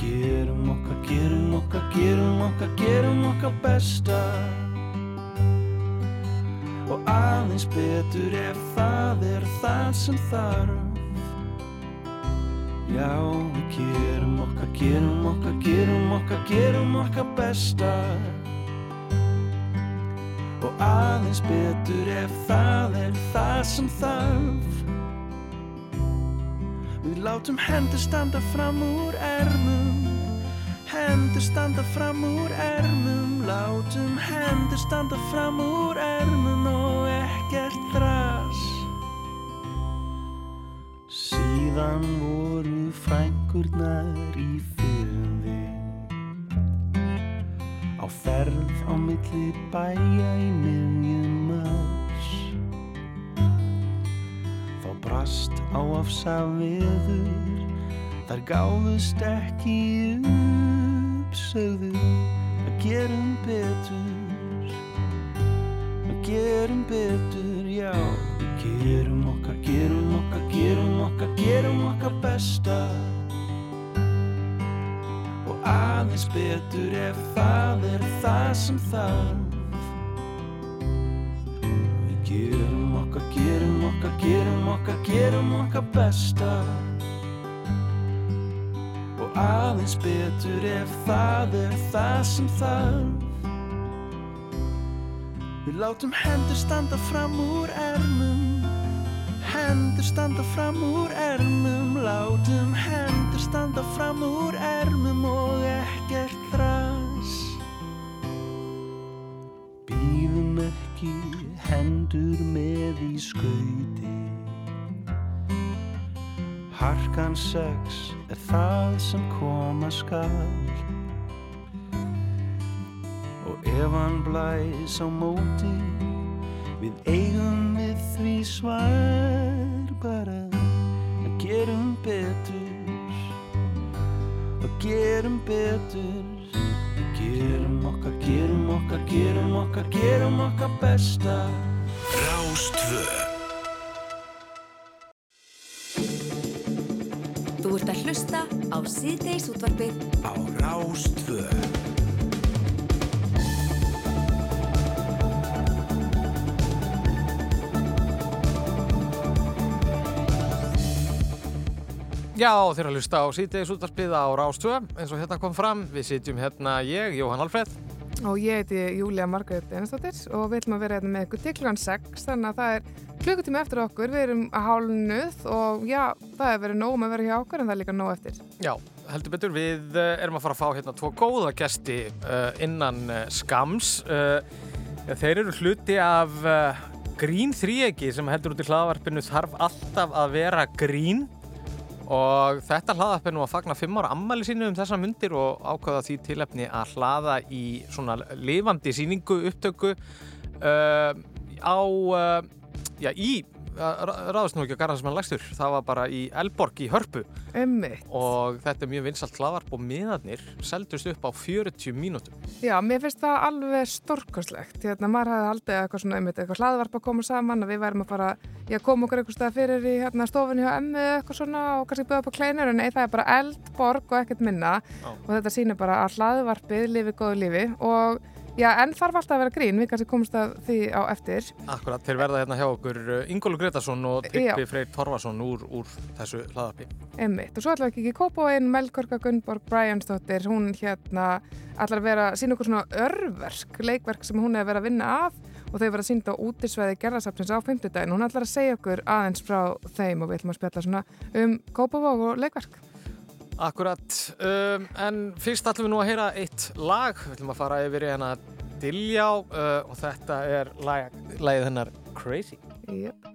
Gerum okkar, gerum okkar, gerum okkar, gerum okkar besta. Og aðeins betur ef það er það sem þarf Já, við gerum okkar, gerum okkar, gerum okkar, gerum okkar besta. Og aðeins betur ef það er það sem þarf. Við látum hendur standa fram úr ermum. Hendur standa fram úr ermum. Látum hendur standa fram úr ermum Og ekkert þras Síðan voru frænkurnar í fyrði Á ferð á milli bæja í miðjum mars. Þá brast á afsa veður Þar gáðust ekki upp Sögðu að gerum betur Að gerum betur, já gerum okkar, gerum okkar, gerum okkar, gerum okkar besta. Og aðeins betur ef það er það sem þarf. Við gerum okkar, gerum okkar, gerum okkar, gerum okkar besta. Og aðeins betur ef það er það sem þarf. Við látum hendur standa fram úr ermum Hendur standa fram úr ermum Látum hendur standa fram úr ermum Og ekkert þras. Býðum ekki hendur með í skauti. Harkan sex er það sem koma skal. Og ef hann blæs á móti Við eigum við því svar bara Að gerum betur og gerum betur gerum okkar, gerum okkar, gerum okkar, gerum okkar besta Rástvö Þú ert að hlusta á síðdeis útvarpið. Á Rástvö Já, þeir að hlusta á síðdeis útvarpið á Rástvö eins og hérna kom fram, við sitjum hérna ég, Jóhann Alfreð Og ég heiti Júlia Margrét Einarsdóttir og við ætlum að vera hérna með ykkur til klukkan 6 þannig að það er klukkutími eftir okkur, við erum að hálnuð og já, það er verið nóg um að vera hjá okkur en það er líka nóg eftir. Já, heldur betur, við eh, erum að fara að fá hérna tvo góða gesti uh, innan uh, skams þeir eru hluti af grín þríegi sem heldur út í hlaðvarpinu þarf alltaf að vera grín og þetta hlaðvarp er nú að fagna fimm ára ammæli sínu um þessa myndir og ákvaða því tilefni að hlaða í svona lifandi síningu upptöku uh, á, uh, já, í ráðast nú ekki að garða sem hann lægstur það var bara í Elborg í Hörpu Ummitt. og þetta er mjög vinsalt hlaðvarp og miðarnir seldust upp á 40 mínútum Já, mér finnst það alveg stórkostlegt. Hérna, maður hefði haldið eitthvað svona einmitt, eitthvað hlaðvarp að koma saman að við værum að fara, já, koma okkur eitthvað stað fyrir í hérna, stofunni hjá eða eitthvað svona og kannski bjóða upp á kleinur, en nei, það er bara eld, borg og ekkert minna Já. og þetta sýnir bara að hlaðvarpið lifi góðu lífi og já, en þarf alltaf að vera grín, við kannski komumst að því á eftir. Akkurat, þeir verða hérna hjá okkur Ingólu Gretarsson og Tryggvi. Freyr Torfason úr, úr þessu hlaðvarpi Einmitt. Og svo ætlaðu ekki ekki Kópóin, Melkorka Gunnborg Bryansdóttir, hún hérna ætlar að vera, sína okkur svona örverk, leikverk sem hún er að vera að vinna að og þau verða sínd á útisveði gerðarsafnins á 50 daginn. Hún ætlar að segja okkur aðeins frá þeim og við ætlum að spjalla svona um Kópavóg og leikverk. Akkurat, um, en fyrst ætlum við nú að heyra eitt lag, við ætlum að fara yfir í hérna Diljá uh, og þetta er lag, lagið hennar Crazy. Yep.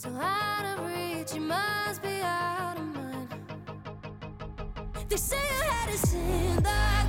So out but you must be out of mind. They say you had a sin.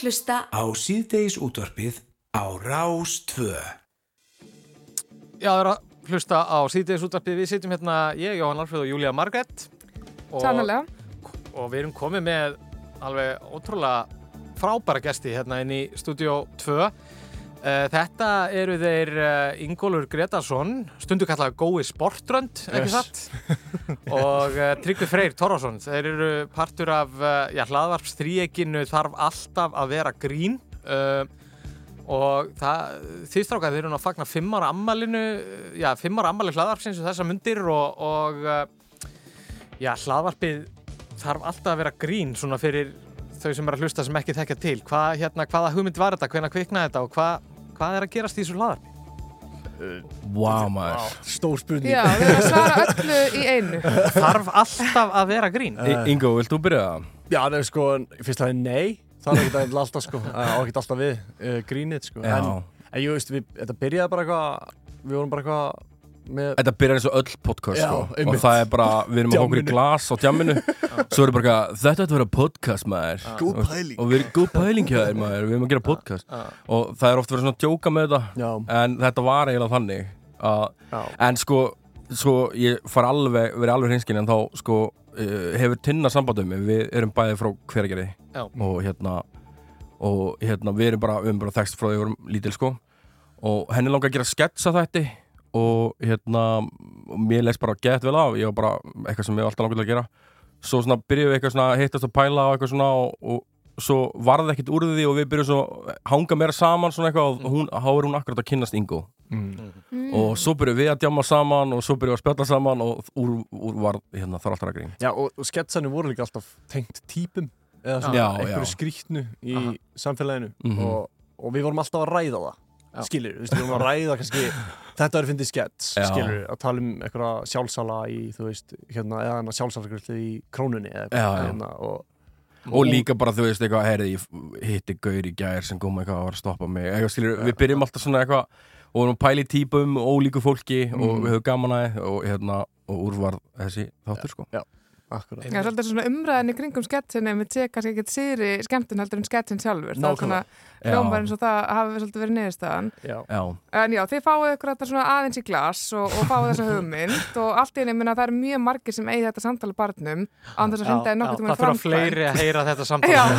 Að hlusta Á síðdeis útvarpið á Rás 2. Já, það er að hlusta á síðdeis útvarpið. Við sitjum hérna, ég, Jóhann Alfreð og Júlía Margrett. Og, Sannlega. og við erum komið með alveg ótrúlega frábæra gesti hérna inn í Studio 2. Eh, Þetta eru þeir uh, Ingólfur Gretarsson, stundu kallaði Gói Sportrönd, ekki Yes. satt? og uh, Tryggvi Freyr Torfason. Þeir eru partur af hlaðvarpstríeginu þarf alltaf að vera grín. Uh, og þið strákað, þeir eru að fagna fimm ára ammalinu, já, fimm ára ammali hlaðvarpsins og þessa mundir og, og já, hlaðvarpið þarf alltaf að vera grín svona fyrir þau sem er að hlusta sem ekki þekkja til. Hvað, hérna, hvaða hugmynd var þetta, hvenær kviknaði þetta og hvað, hvað er að gerast í þessu hlaðvarpi? Vá maður Stór spurning Já, við erum að svara öllu í einu. Þarf alltaf að vera grín? I- Ingo, vilt þú byrja það? Já, það er sko, fyrst að það er nei Það er ekkert alltaf sko, ekkert alltaf við uh, grínið sko. En, en ég veist, við, þetta byrjaði bara eitthvað Við vorum bara eitthvað með Þetta byrjar eins og öll podcast Já, sko. og það er bara, við erum að okkur í glas á tjamminu svo er bara eitthvað, þetta ætti að vera podcast maður. Góð Og- pæling. og við erum góð pæling hjá þér maður, við erum að gera podcast. Já. og það er oft verið svona að djóka með þetta Já. en þetta var eiginlega þannig að, en sko, sko ég far alveg, verið alveg hreinskin en þá sko uh, hefur tinna sambandum við erum bæði frá hveragerði. Já. og hérna og hérna við erum bara, við erum bara þekst frá því við vorum lítil sko. Og henni langar að gera sketsa þætti og hérna og mér leist bara gett vel á ég var bara eitthvað sem ég hef alltaf til að gera svo svona byrjuðum við eitthvað svona hittast að pæla og eitthvað svona og, og svo varði ekkert úr því og við byrjuðum svo hanga meira saman svona eitthvað og hún, þá er hún akkurat að kynnast Ingo Mm. og svo byrjuðum við að djama saman og svo byrjuðum við að spjalla saman og úr, úr var hérna þar alltaf að grín Já, og, og sketsanir voru líka alltaf tengt típum eða svona Já, einhverju já. skrýtnu í Aha. samfélaginu Mhm. og, og við vorum alltaf að ræða það skilur, við vorum að ræða kannski þetta er fyndið skets, Já. skilur að tala um einhverja sjálfsala í þú veist, hérna, eða hana sjálfsalagrillu í krónunni eða já. hérna, og, og líka bara þú veist eitthvað heyrði ég hitti gaur í gær sem kom eitthvað að var að stoppa mig eitthvað skilur, við byrjum alltaf svona eitthvað og við erum að pæla í típum og ólíku fólki og Mhm. við höfum gaman að þið og hérna og úr var þessi þáttur sko Já, akkurat Já, svolítið svona umræðin í kringum sketsinni með sé kannski ekkert síðri skemmtun heldur en sketsin sjálfur. Það er svona hljómar eins og það hafi svolítið verið niðurstaðan. Já. Já. En já, þið fáið ykkur þetta svona aðeins í glas og, og fáið þessa hugmynd og allt í einu minna það eru mjög margir sem eigi þetta samtala barnum án þess að hrinda í nokkuð tíma Það þurfa fleiri að heyra þetta samtal Já. Við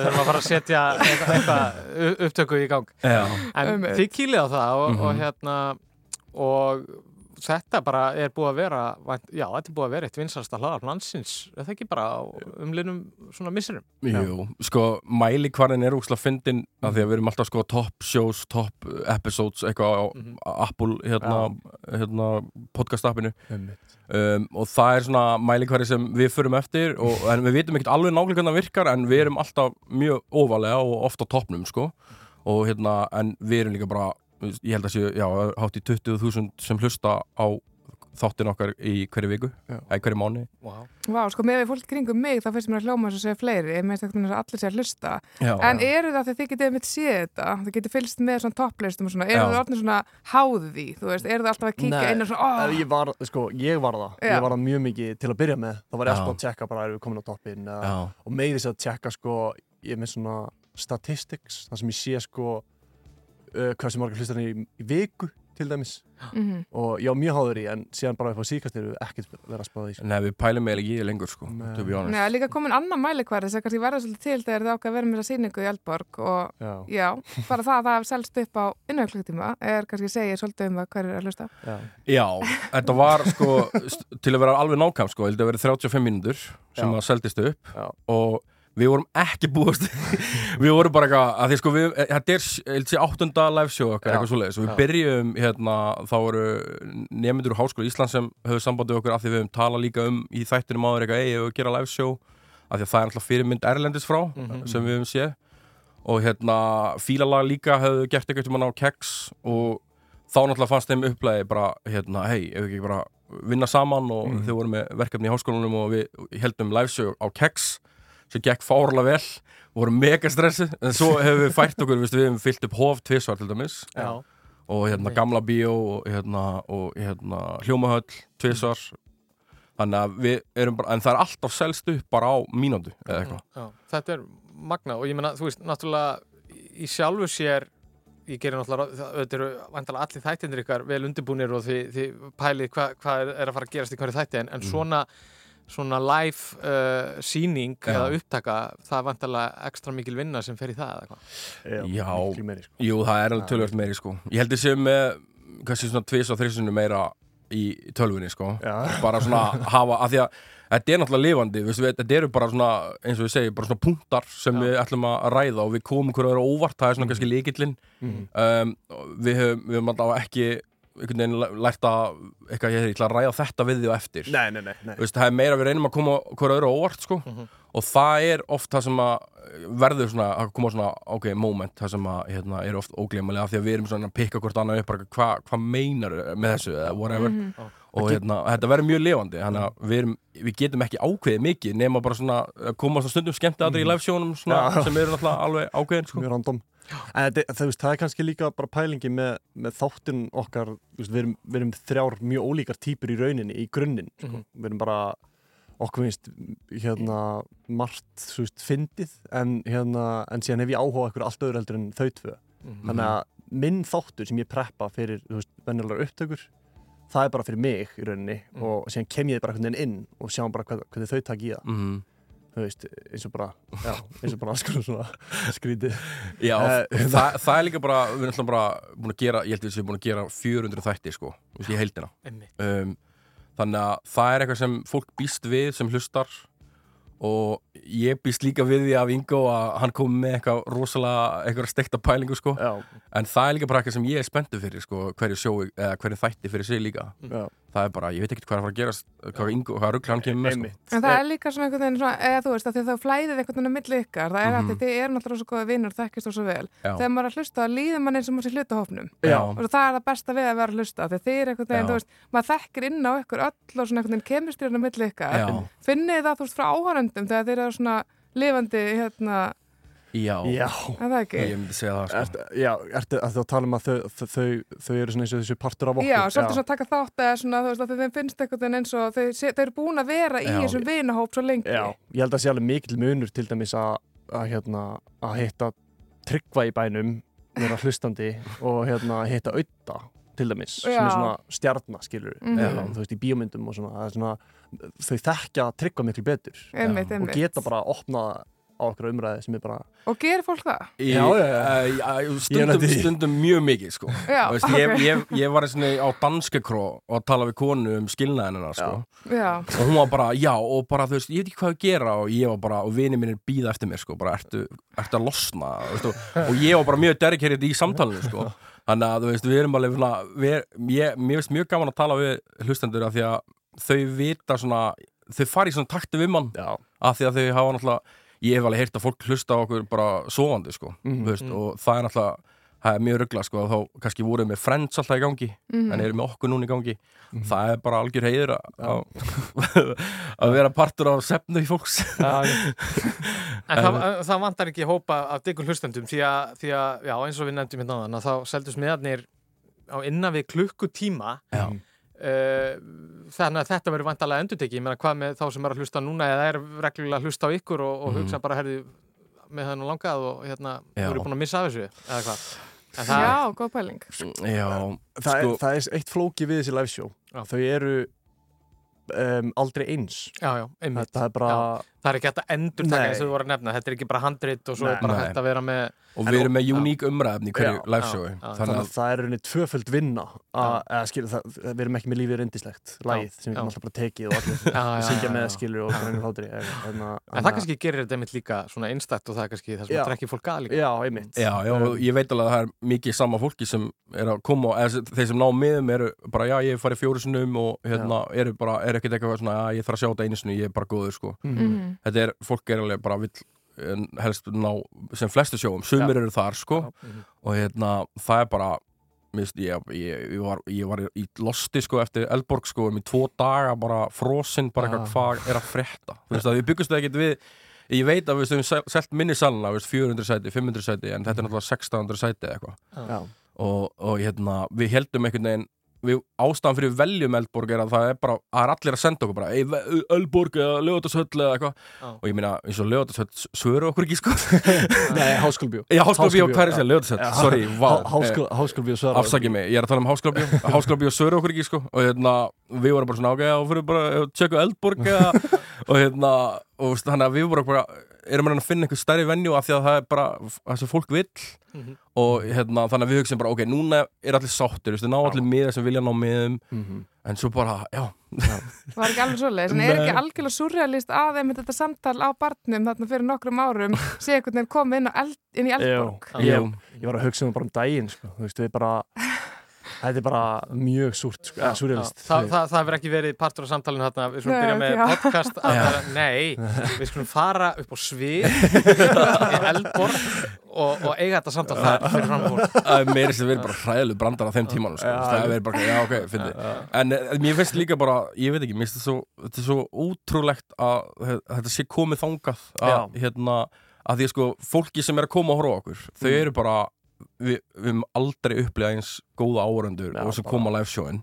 þurfum að fara að setja eitthvað, eitthvað upptöku í gang Þetta bara er búið að vera vænt- já, þetta er búið að vera eitt vinsasta hlaðarp landsins er það ekki bara á umlinum svona missirum? Jú, sko, mælikvarðin er úkslega fyndin af því að við erum alltaf sko top shows, top episodes eitthvað á Mhm. Apple hérna, hérna podcast appinu. Um, og það er svona mælikvarði sem við förum eftir og, en við vitum ekkert alveg nákvæmlega hvernig það virkar en við erum alltaf mjög ofalega og ofta á toppnum sko. Og hérna, en við erum líka bara ég held að séu, já, hátt í 20.000 sem hlusta á þáttin okkar í hverju viku, eða hverju mánu wow. Vá, sko, með við fólk kringum mig þá finnst mér að hljóma þess að segja fleiri ég meðist ekkert að allir að hlusta Já. en eru það þegar þið getið mitt séð þetta þið getið fylgst með svona topplistum og svona eru Já. það orðin svona því þú veist, eru það alltaf að kíkja inn og svona oh, ég var, sko, ég var það Já. ég var það mjög mikið til að byrja með þá var ég Já. alltaf að tjekka bara erum við komin á toppin Já. eða, og meiri þess að tjekka sko uh, hvað sem margar hlustar í, í viku til dæmis Mhm. og ég var mjög háður í en síðan bara upp á síkast eru ekkert verið að spáða því sko. Nei, við pælum með ekki lengur sko, to be honest Nei, líka komin annan mælikværi þess að kannski verða svolítið til þegar þið ákveða að vera með þessa sýningu í Eldborg og Já. já, bara það að það selst upp á innauklugtíma er kannski segið svolítið um það hver er að hlusta Já, Já, þetta var sko til að vera alveg nákvæm sko, að vera 35 mínútur sem Já. að seldist upp Já. og við vorum ekki búast við vorum bara eitthvað að því sko við, eh, þetta er áttunda live show okkar eitthvað svoleiðis. Og við byrjum hérna þá voru nefndur úr Háskóla Íslands sem höfðu sambandið okkur af því við höfum talað líka um í þættinum áður eitthvað, ei, við gera live show? Af því að það er alltaf fyrirmynd erlendis frá Mhm. sem við höfum séð. Og hérna fílalag líka höfðu gert eitthvað um á keks og þá náttúrulega fannst þeim upplæði bara hérna, hei, ef við ekki bara vinna saman? Og Mhm. þau voru með verkefni í háskólanum og við heldum liveshow á keks sem gekk fárlega vel vorum mega stressuð en svo hefur við fært okkur, við hefum fyllt upp hof tvisvar til dæmis. Já. og hérna gamla bíó og hérna, og hérna hljómahöll tvisvar. Þannig að við erum bara, en það er alltaf selst upp bara á mínútu eða eitthvað. þetta er magna og ég meina, þú veist, náttúrulega í sjálfu sér ég gerir náttúrulega, þetta eru vandalega allir þættinir ykkar vel undirbúnir og þið, þið pælið hvað hva er, að fara að gerast í hverju þætti en, en svona, svona live uh, síning Já. eða upptaka það er vandalega ekstra mikil vinna sem fer í það eða hvað? Já, meiri, sko. jú, það er alveg tölvöld meiri sko. Ég held að sé með kannski svona tvis og þrisinu meira í tölvunni sko. Já. bara svona hafa, af því að þetta er náttúrulega lifandi, við, þetta eru bara svona eins og við segjum, bara svona punktar sem við ætlum að ræða og við komum hverju öðru óvart það er svona kannski líkillinn um, og við höfum, við höfum alltaf ekki einhvern veginn læ- lært að eitthvað, ég ætla að ræða þetta við því og eftir Nei, nei, nei, nei. Veist, það er meira við reynum að koma hverju öðru óvart sko. og það er oft það sem að verður svona, að koma svona ok, moment, það sem að hérna, er oft óglemalega því að við erum svona að pikka hvort annað upp bara, hvað hva meinar með þessu eða whatever Mhm. Og hérna, þetta verður mjög lifandi þannig að við, erum, við getum ekki ákveðið mikið nema bara svona að koma svona stundum skemmt aðri í live sjónum svona. Já. sem eru náttúrulega alveg ákveðin sko. mjög random það, veist, það er kannski líka bara pælingi með, með þáttin okkar veist, við, erum, við erum þrjár mjög ólíkar típur í rauninni í grunninn sko. Mhm. við erum bara okkur finnst hérna margt veist, fyndið en, hérna, en síðan hef ég áhuga okkur allt öðru heldur en þau tvö Mhm. þannig að minn þáttur sem ég preppa fyrir venjulegar upptökur það er bara fyrir mig í rauninni Mhm. og síðan kem ég bara einhvern veginn inn og sjáum bara hvað, hvernig þau takk í það Mhm. þú veist, eins og bara já, eins og bara alls konar svona skrítið Já, Eh, það, það er líka bara, við erum alltaf bara búin að gera, ég held að við séum búin að gera 400 þætti sko, í heildina um, Þannig að það er eitthvað sem fólk býst við sem hlustar og ég býst líka við því af Ingo að hann kom með eitthvað rosalega eitthvað stekta pælingu sko Já. en það er líka bara eitthvað sem ég er spenntu fyrir sko, hverju hverju þætti fyrir sig líka Já. Það er bara, ég veit ekkert hvað er að fara að gerast hvað Ingo, hvað ruggla hann kemur með sko. En það er líka svona einhvern veginn svona, eða þú veist, að því að þá flæðið einhvern veginn á milli ykkar, það er Mhm. að þið eru náttúrulega svo góða vinnur, þekkist þú svo vel. Já. Þegar maður er að hlusta, líður mann eins og maður sé hlutahófnum. Já. Og það er það besta við að vera að hlusta, því þið er einhvern veginn, Já. þú veist, maður þekkir inn á ykkur öll og svona einhvern veginn kemistyrinn á milli ykkar. Finnið það, þú veist, frá áhöröndum þegar þeir eru svona lifandi, hérna, Já, Já. Er það ekki? Ég myndi segja það sko. Ert, já, ertu að þú tala um að þau, þau, þau, þau eru svona eins og þessu partur af okkur já, svolítið svona taka þátt eða svona, þú veist, að þeim finnst einhvern veginn eins og þeir eru búin að vera í Já. þessum vinahóp svo lengi. Já, ég held að sé alveg mikil munur til dæmis að, að, hérna, að hitta tryggva í bænum vera hlustandi og hérna, hitta auða til dæmis, sem Já. er svona stjarnar skilur, Mhm. þú veist, í bíómyndum og svona, það er svona, þau þekkja tryggva miklu betur Einmitt, og geta bara að opna á okkur umræði sem er bara Og gerir fólk það? Í, Já, já, já. já, Ég er stundum, stundum mjög mikið sko. Já, veist, ég, ok. ég, ég var á danskekró og að tala við konu um skilnaðinina sko. Já. og hún var bara, já, og bara þú veist, ég veit ekki hvað að gera og ég var bara, og vinið mínir býða eftir mér sko, bara, ertu, ertu að losna veist, og, og ég var bara mjög dedicated í samtalenu sko. þannig að, þú veist, við erum alveg svona, við, ég, mér finnst mjög gaman að tala við hlustendur af því að þau vita svona, þau fari í svona takti við mann já. af því að þau hafa náttúrulega ég hef alveg heyrt að fólk hlusta á okkur bara sofandi sko, þú veist, Mhm. og það er náttúrulega það er mjög ruggla sko, þá kannski voruð með Friends alltaf í gangi, Mhm. en eru með okkur núna í gangi það er bara algjör heiður að, að, að vera partur á sefnu í fólks En það, það vantar ekki hópa af diggum hlustendum því að, því að, já, eins og við nefndum hérna áðan, að þá seldust miðarnir á innan við klukkutíma Já. Uh, þannig að þetta verður vantarlega endurteki ég meina hvað með þá sem er að hlusta núna eða er reglulega að hlusta á ykkur og, og Mhm. hugsa bara herði með það nú langað og hérna þú eru búin að missa af þessu eða hvað En það- Já, góð pæling. Já, það, sko- er, það er eitt flóki við þessi live show Já. þau eru um, aldrei eins Já, já, einmitt. þetta er bara Já. Það er ekki hægt að endur taka eins og þú voru að nefna, þetta er ekki bara handrit og svo Nei. er bara Nei. hægt að vera með og við erum með uník umræðefni í hverju liveshowi já, já. þannig þannig að að það er rauninni tvöföld vinna. Að, að skilja það, við erum ekki með lífið reyndislegt lagið sem við erum alltaf bara tekið og allir já, syngja með já. skilur og grænir hlátri en, en, En það kannski gerir þetta einmitt líka svona einstætt og það er kannski það sem Já. að trekki fólk að líka. Já, einmitt. Já, já, og ég veit alveg að það er sjá þetta er. Mhm. Fólk er alveg bara vill en helst ná sem flestu sjóum, sumir eru þar, sko, og hérna, það er bara, Mist, ég, ég, ég, var, ég var í losti sko eftir Eldborg sko um í tvo daga bara frosinn, bara eitthvað hvað er að frétta. Þú veist að við byggumst ekkert við ég veit að við höfum selt minni salna veist, 400 sæti, 500 sæti en þetta er náttúrulega 1600 sæti eitthvað. Og, og hérna, við heldum einhvern veginn við ástæðan fyrir veljum Eldborg er að það er bara, það er allir að senda okkur bara, Eldborg eða Lögatarsöll eða eitthvað. Já. og ég meina, eins og Lögatarsöll svöru okkur ekki sko. Nei, Háskólabíó. Já, Háskólabíó, hvað er það? Já. sorry, vá. Há- Háskóla- Háskólabíó svarar Afsakið mig, ég er að tala um Háskólabíó. Háskólabíó svöru okkur ekki sko. Og hérna, við vorum bara svona ágæða og fyrir bara tjekka Eldborg eða, og hérna, og þannig að við vorum bara erum að finna einhver stærri venju af því að það er bara það sem fólk vill. Mhm. og hérna, þannig að við hugsim bara, ok, núna er allir sáttir, ná allir miða sem vilja ná miðum. Mhm. en svo bara, já. Var ekki alveg svoleiðis, en er ekki algjörlega surrealist að einmitt þetta samtal á barnum þarna fyrir nokkrum árum sé einhvern veginn komið inn, inn í Eldborg? Jú, ég, ég var að hugsa um bara um daginn sko. þú veist, við bara þetta er bara mjög súrt, sko, surrealist Það, það, það hefur ekki verið partur á samtalinu þarna, við skulum byrja með já. podcast vera- Nei, við skulum fara upp á svið í Eldborg og, og eiga þetta samtal þar fyrir fram fólk Það er meira sem verið bara hræðileg brandar á þeim tímanum sko. Það er verið bara, já ok, fyndi. En eh, mér finnst líka bara, ég veit ekki mér finnst þetta svo, þetta er svo ótrúlegt að þetta sé komið þangað að, hérna, að því að sko fólki sem er að koma að horfa á okkur, þau Mm. eru bara við, við höfum aldrei upplegað eins góða áhörendur og sem koma á live showin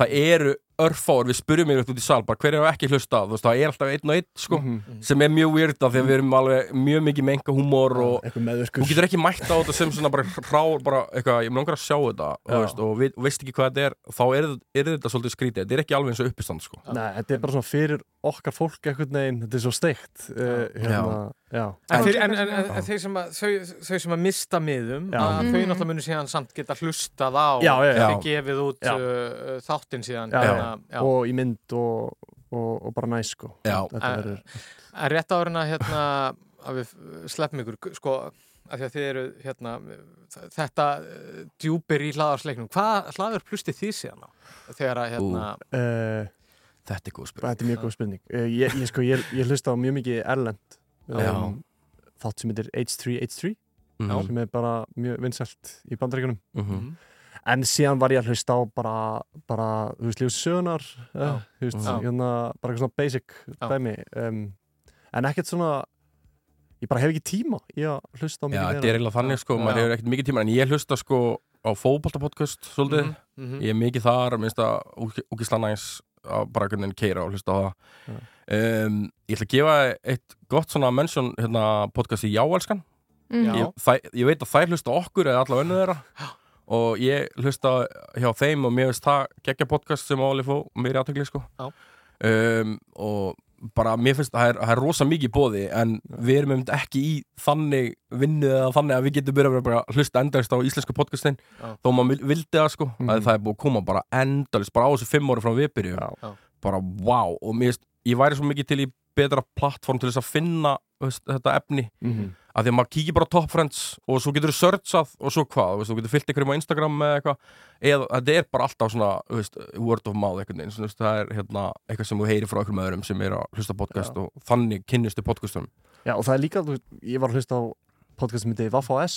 það eru örfáur, við spurjum mér út í sal bara hver er ekki hlustað, þú veist, það er alltaf einn og einn sko, Mhm. sem er mjög weird af því að við erum alveg mjög mikið með enga húmor og eitthvað þú getur ekki mætt á þetta sem svona bara hrá, bara eitthvað, ég mér langar að sjá þetta og, Já. veist, og við, veist ekki hvað þetta er þá er, er þetta svolítið skrítið, þetta er ekki alveg eins og uppistand sko. Nei, þetta er bara svona fyrir okkar fólk einhvern veginn, þetta er svo steikt uh, hérna, já. En, fyrir, en, en, en, en þeir, sem að, þau, þau sem að mista miðum Já. að þau náttúrulega munu síðan samt geta hlustað á Já, já, já. þau gefið út Já. uh, þáttinn síðan Já, hérna, já. og í mynd og, og, og bara næs sko En- verður En rétt árin að hérna að við sleppum ykkur sko að því að þið eru hérna þetta uh, djúpir í hlaðarsleiknum hvað hlaður plustið þið síðan á þegar að hérna uh, Þetta er góð spurning Þetta er mjög góð spurning uh, ég, ég, sko, ég, ég hlusta á mjög mikið Erlend Já. um, þátt sem heitir H3H3 Mhm. sem er bara mjög vinsælt í bandaríkunum Mhm. En síðan var ég að hlusta á bara, bara þú veist, lífs sögunar uh, þú veist, Já. hérna, bara eitthvað svona basic Já. dæmi um, en ekkert svona ég bara hef ekki tíma í að hlusta á Já, mikið þetta er eiginlega þannig sko, maður hefur ekkert mikið tíma en ég hlusta sko á fótboltapodcast svolítið, Mhm, mhm. ég er mikið þar minnst að úkisla næs að bara einhvern veginn keira og hlusta á það. Um, Ég ætla að gefa eitt gott svona mention hérna, podcast í Jáelskan. Mhm. ég, ég veit að þær hlusta okkur eða allavega önnu þeirra og ég hlusta hjá þeim og mér finnst það geggja podcast sem áli fó mér í aðtökli sko Já. um, og bara mér finnst það er, það er rosa mikið bóði en við erum einmitt ekki í þannig vinnu eða þannig að við getum byrjað að bara hlusta endalist á íslensku podcastin Já. þó maður vil- vildi það sko að það er búið að koma bara endalist bara á þessu fimm ári frá við byrjum Já. bara wow og mér finnst ég væri svo mikið til í betra plattform til þess að finna veist, þetta efni Mhm. Að því að maður kíkir bara á Top Friends og svo getur þú searchað og svo hvað, veist, þú getur fyllt einhverjum á Instagram eða eitthvað. Eða þetta er bara alltaf svona veist, word of mouth veginn svona, veist, það er hérna, eitthvað sem þú heyrir frá einhverjum öðrum sem er að hlusta á podcast og þannig kynnistu podcastum Já, og það er líka, þú veist, ég var að hlusta á podcast sem heitir Vaffa S.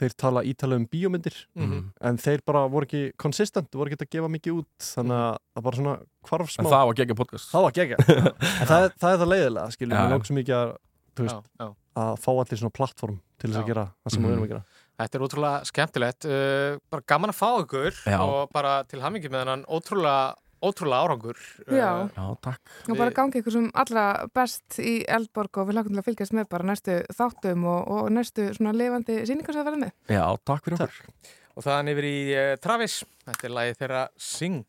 Þeir tala ítala um bíómyndir Mhm. en þeir bara voru ekki consistent voru ekki að gefa mikið út þannig að það bara svona hvarf smá. En það var gegja podcast. Það var gegja en það, það er það leiðilega, skiljum Já. við svo mikið að, þú veist, Já, já. Að fá allir svona plattform til þess að gera það sem við erum að gera. Þetta er ótrúlega skemmtilegt uh, bara gaman að fá ykkur Já. og bara til hamingi með hennan ótrúlega ótrúlega árangur. Já. Já, takk. Og bara gangi ykkur sem allra best í Eldborg og við lakum til að fylgjast með bara næstu þáttum og, og næstu svona lifandi síningar sem það verður með. Já, takk fyrir okkur. Og þaðan yfir í uh, Travis. Þetta er lagið þeirra Sing.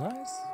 Nice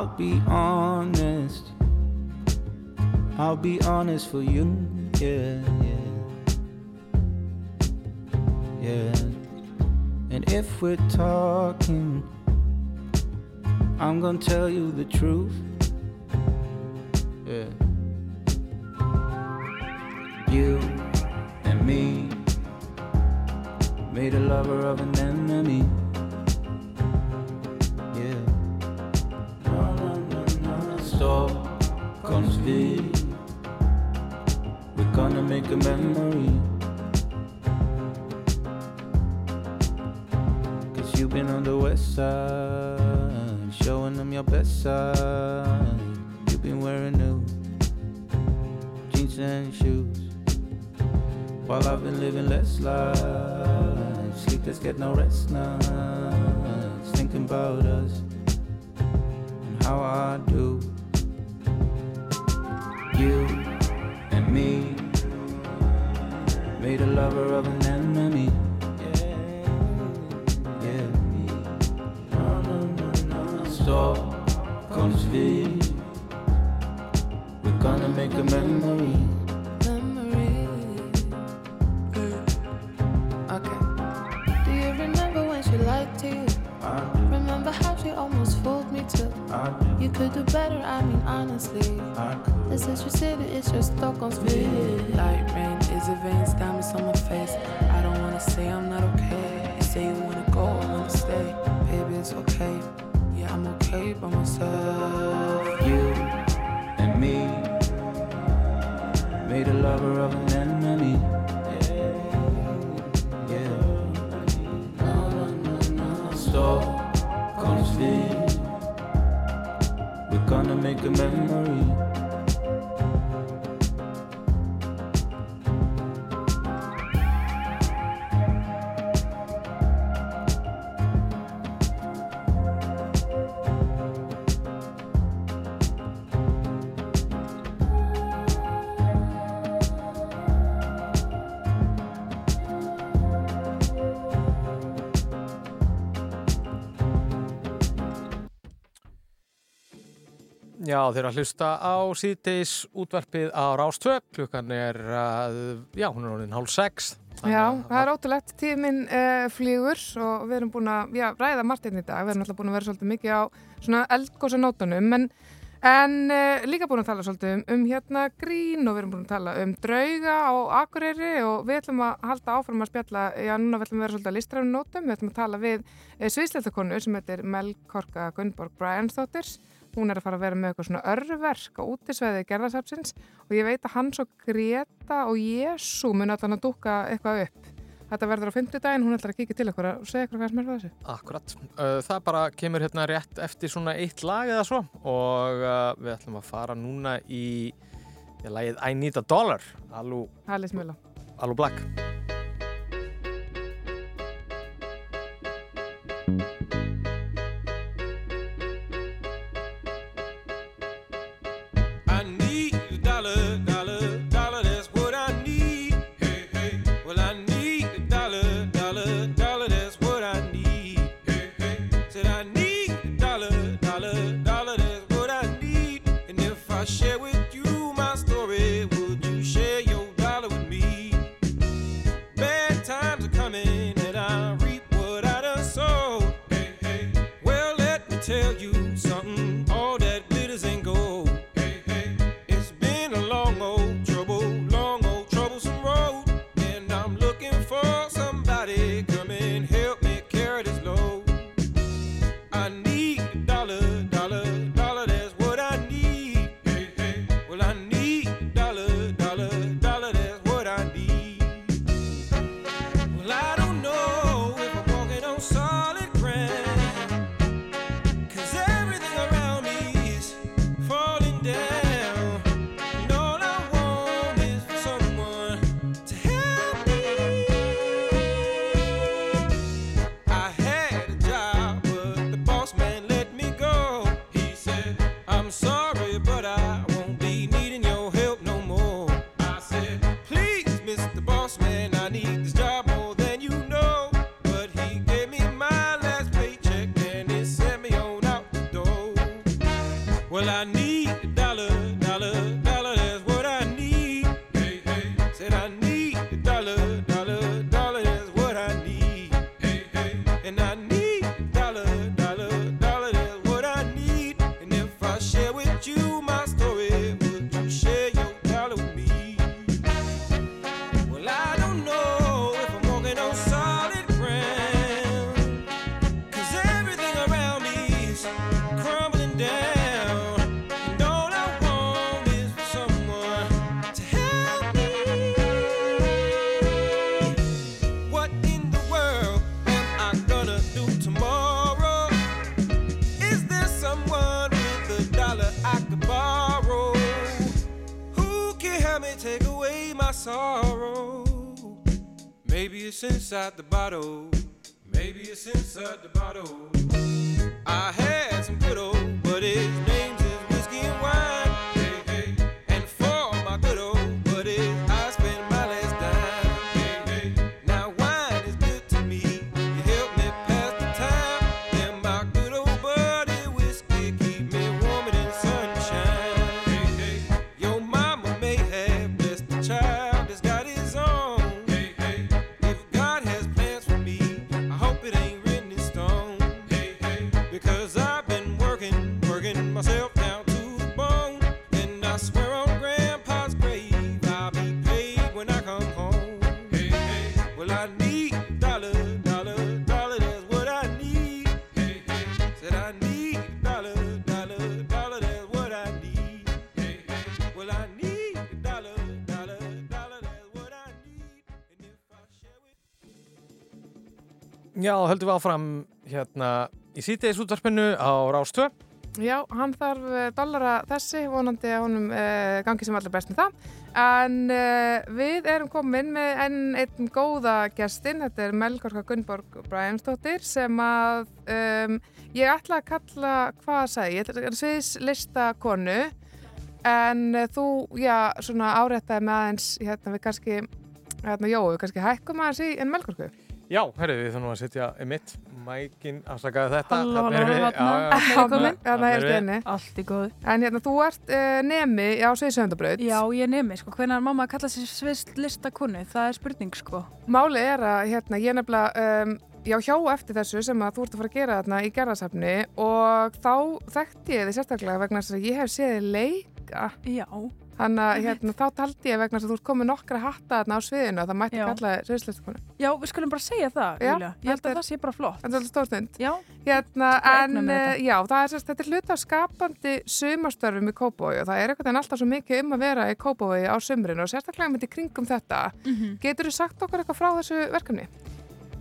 I'll be honest. I'll be honest for you. Yeah, yeah. Yeah. And if we're talking, I'm gonna tell you the truth. Stop, comes V. We're gonna make a memory. Okay. Do you remember when she lied to you? Remember how she almost fooled me too? You could do better, I mean honestly. This is your city, it's your Stockholm's view. Light rain is a veins, diamonds on my face. I don't wanna say I'm not okay. I'm by myself. You and me made a lover of an enemy. Yeah. yeah. Stop, comes V. We're gonna make a memory. þeir að hlusta á síðdeis útverfið á Rástvö klukkan er, uh, já, hún er honin hálf sex. Já, það er ótrúlegt. Tímin uh, flýgur og við erum búin að, já, ræða Martin í dag. Við erum alltaf búin að vera svolítið mikið á svona eldgóðsanótanum en, en uh, líka búin að tala svolítið um, um hérna grín og við erum búin að tala um drauga og akureyri og við ætlum að halda áfram að spjalla, já, núna við ætlum að vera svolítið að listræfnum nótum, við ætlum að tala við eh, uh, sviðslættakonu sem heitir Mel Korka Gunnborg Briansdóttir Hún er að fara að vera með eitthvað svona örverk á útisveði gerðarsafsins og ég veit að hans og Greta og Jésu mun að þannig að dúka eitthvað upp. Þetta verður á fymtudaginn, hún ætlar að kíka til okkur og segja okkur hvað sem er það þessu. Akkurat, það bara kemur hérna rétt eftir svona eitt lag eða svo og við ætlum að fara núna í lagið I Need a Dollar, Alú, Alú Black. inside the bottle. Já, höldum við áfram hérna í sítiðis útvarpinu á Rástvö. Já, hann þarf eh, dollara þessi, vonandi að honum eh, gangi sem allir best með það. En eh, við erum komin með enn einn góða gestinn, þetta er Melgorka Gunnborg Bræmsdóttir sem að um, ég ætla að kalla, hvað sagði ég, sviðis listakonu en eh, þú, já, svona áréttaði með aðeins, hérna við kannski, hérna, já, við kannski hækkum aðeins í enn Melgorku. Já, herru, við þurfum að setja mitt mækin afsakaði þetta. Halló, halló, halló hérna. Allt í góð En hérna, þú ert uh, nemi á Sveitsöndabraut Já, ég er nemi, sko, hvernig er mamma að kalla sér Sveitslistakonu? Það er spurning, sko. Máli er að, hérna, ég nefnilega um, já, hjá eftir þessu sem að þú ert að fara að gera þarna í gerðarsafni og þá þekkti ég þið sérstaklega vegna þess að ég hef séð leika. Já. Þannig að hérna, þá taldi ég vegna að þú ert komið nokkra hatta þarna á sviðinu og það mætti kalla þið sviðslistkonu. Já, við skulum bara segja það, Já. Ég held að það sé bara flott. Það er alveg stórstund. Já. Hérna, en þetta. já, það er sérst, þetta er hluti af skapandi sumarstörfum í Kópói og það er einhvern veginn alltaf svo mikið um að vera í Kópói á sumrinu og sérstaklega myndi kringum þetta. Mhm. Getur þú sagt okkur eitthvað frá þessu verkefni?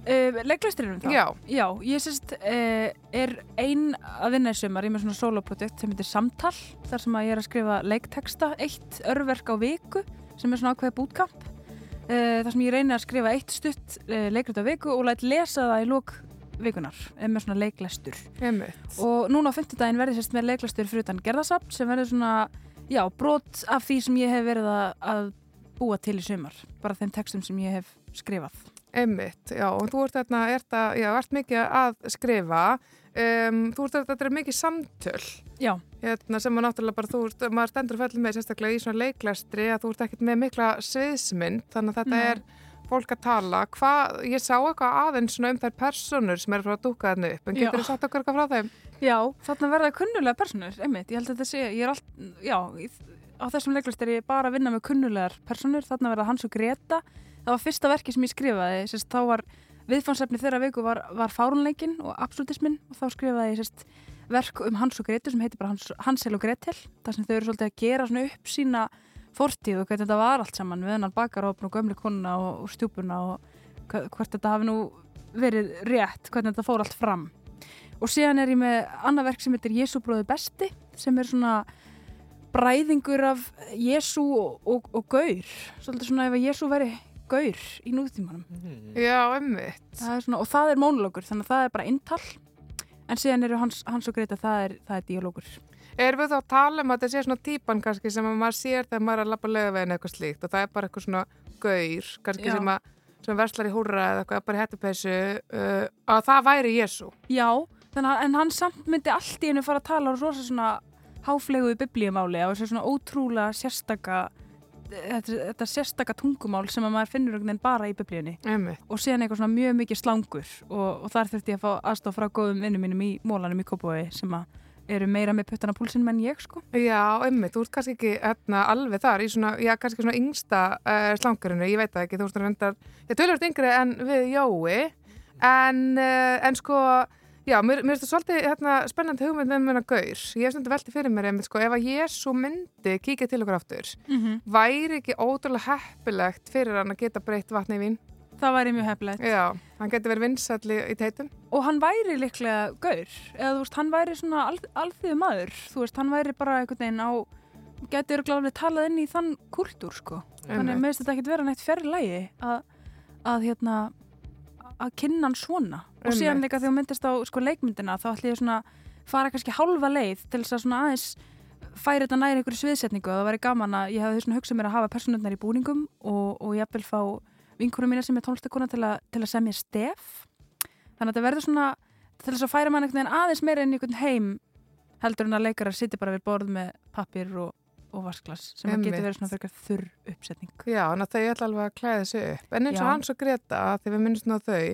Uh, Leiklisturinn þá? Já. Já, ég sérst uh, er ein að vinna í sumar, ég er með svona soloprojekt sem heitir Samtal, þar sem að ég er að skrifa leikteksta, eitt örverk á viku sem er svona ákveðið bútkamp uh, þar sem ég reyni að skrifa eitt stutt leikrit á viku og læt lesa það í lók vikunar, eh, með svona leiklestur Einmitt. og núna á fimmtudaginn verði sérst með leiklestur fyrir utan gerðasafn sem verður svona, já, brot af því sem ég hef verið að, að búa til í sumar, bara þeim textum sem ég hef skrifað Einmitt, já, og þú ert þarna, ert, að, já, ert mikið að skrifa, um, þú ert þetta er mikið samtöl. Já. Hérna, sem að náttúrulega bara, þú ert, maður stendur fellur með sérstaklega í svona leiklestri að þú ert ekkert með mikla sviðsmynd, þannig að þetta Nei. er fólk að tala. Hvað, ég sá eitthvað aðeins svona um þær personur sem er frá að dúka þarna upp, en getur þú sagt okkur eitthvað frá þeim? Já, þarna verða kunnulega personur, einmitt, ég held að þetta sé, ég er allt, já, á þessum leiklist er ég bara að vinna með kunnulegar personur, þarna verða Hans og Greta, það var fyrsta verki sem ég skrifaði, sérst, þá var viðfansefni þeirra viku var, var fárunleikin og absolutismin og þá skrifaði ég sérst verk um Hans og Gretu sem heitir bara Hans, Hansel og Gretel, þar sem þau eru svolítið að gera svona upp sína fortíð og hvernig þetta var allt saman við hennar bakarópn og gömlu konuna og, og stjúpuna og hvort þetta hafi nú verið rétt, hvernig þetta fór allt fram. Og síðan er ég með annað verk sem heitir Jésu bróði besti sem er svona bræðingur af Jésu og, og, og Gaur. Svolítið svona ef að Jésu veri Gaur í nútímanum Já, einmitt. það er svona, og það er mónologur þannig að það er bara inntal en síðan eru hans, hans og Greta það er, það er dialógur Erum við þá að tala um að þetta sé svona típan kannski sem að maður sér þegar maður er að lappa lögavegin eitthvað slíkt og það er bara eitthvað svona gaur, kannski Já. sem að sem verslar í húrra eða eitthvað bara í hættupessu uh, að það væri Jésu. Já, þannig að en hann samt myndi allt í hennu fara að tala á rosa svona háflegu biblíumáli á þessu svona ótrúlega sérstaka þetta, þetta sérstaka tungumál sem að maður finnur einhvern veginn bara í biblíunni. Og síðan eitthvað svona mjög mikið slangur og, og þar þurfti ég að fá aðstof frá góðum vinnum mínum í mólanum í Kópavogi sem að eru meira með puttana púlsinn menn ég sko. Já, einmitt, þú ert kannski ekki etna, alveg þar í svona, já, kannski svona yngsta uh, slangurinu, ég veit það ekki, þú ert reyndar, ég tölvöld yngri en við Jói, en, uh, en sko, já, mér, mér finnst það svolítið hérna, spennandi hugmynd með mjöna gaur. Ég hef stundu veltið fyrir mér, einmitt, sko, ef að Jésu myndi kíkja til okkur aftur, Mhm. væri ekki ótrúlega heppilegt fyrir hann að geta breytt vatni í vín? Það væri mjög heppilegt. Já, hann getur verið vinsall í, teitum. og hann væri líklega gaur eða þú veist, hann væri svona al, alþýðu maður þú veist, hann væri bara einhvern veginn á getur gláðlega talað inn í þann kultúr sko, þannig Einmitt. með þetta ekkert vera neitt færri lægi að, að hérna að kynna hann svona. Og síðan líka þegar myndist á sko, leikmyndina þá ætlum ég svona fara kannski hálfa leið til þess að svona aðeins færi þetta næri einhverju sviðsetningu. Og það væri gaman að ég hefði hugsað mér að hafa personurnar í búningum og, og ég vil fá vinkurum mína sem er tónlistakona til, til að semja stef. Þannig að þetta verður svona til þess að færa mann einhvern veginn aðeins meira inn í einhvern heim heldur en að leikarar sitja bara við borð með pappir og, og vasklas sem að getur verið svona fyrir þurr uppsetning Já, þannig að þau ætla alveg að klæða þessu upp. En eins og. Hans og Greta, þegar við nú á þau,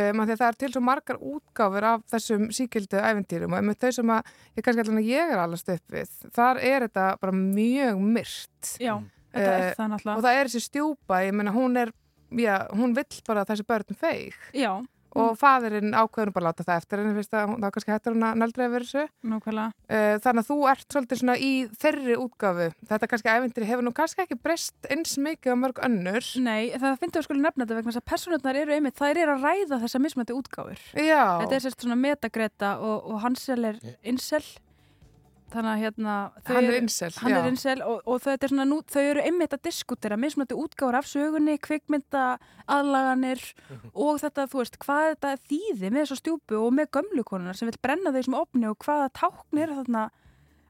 um, að það er til svo margar útgáfur af þessum síkildu æventýrum og með þau sem að ég kannski allan að ég er allast upp við, þar er þetta bara mjög myrt. Já, þetta er Eh, það náttúrulega. Og það er þessi stjúpa, ég meina hún er, já, hún vill bara þessi börn feig. Já. Og fadurinn ákveður bara að láta það eftir en ég finnst að þá kannski hættur hún að nöldra yfir þessu. Nákvæmlega. Uh, þannig að þú ert svolítið svona í þeirri útgáfu. Þetta kannski æventýri hefur nú kannski ekki breyst eins mikið á mörg önnur. Nei, það finnst við að skilja nefna þetta vegna þess að personurnar eru einmitt, það eru að ræða þessa mismöndi útgáfur. Já. Þetta er sérst svona metagreta og, og Hansel er insel. Þannig að hérna... þau Hann er incel, Hann er insel og, og þetta er svona, nú, þau eru einmitt að diskutera mismöndi útgáfur af sögunni, kvikmynda, aðlaganir og þetta, þú veist, hvað þetta þýði með þessu stjúpu og með gömlu konunar sem vil brenna þau sem opni og hvaða tákn er þarna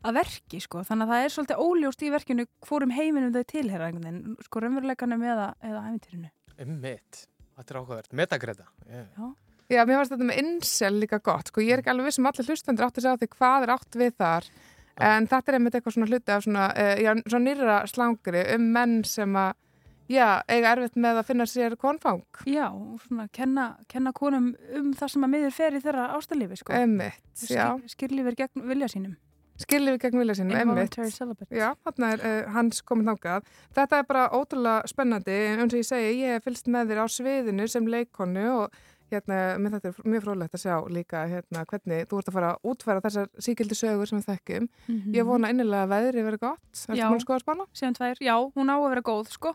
að verki, sko. Þannig að það er svolítið óljóst í verkinu hvorum heiminum þau tilhera einhvern veginn, sko, raunveruleikanum eða, eða æfintýrinu. Einmitt. Þetta er áhugavert. Metagreta. Yeah. Já. Já, mér varst þetta með incel líka gott, sko, ég er ekki alveg viss um allir hlustendur átt að segja á því hvað er átt við þar, en þetta er einmitt eitthvað svona hluti af svona, uh, já, svona nýra slangri um menn sem að, já, eiga erfitt með að finna sér konfang. Já, svona kenna, kenna konum um það sem að miður fer í þeirra ástalífi, sko. Einmitt, já. Skirlífur gegn vilja sínum. Skiljiði gegn vilja sínum, celibate. Já, þarna er uh, hans komin þangað. Þetta er bara ótrúlega spennandi, en eins og ég segi, ég hef fylgst með þér á sviðinu sem leikonu og hérna, mér þetta er mjög frólægt að sjá líka hérna, hvernig þú ert að fara að útfæra þessar síkildi sögur sem við þekkjum. Mhm. Ég vona innilega að veðri verið gott. Ertu Já. búin að skoða spána? Já, hún á að vera góð, sko.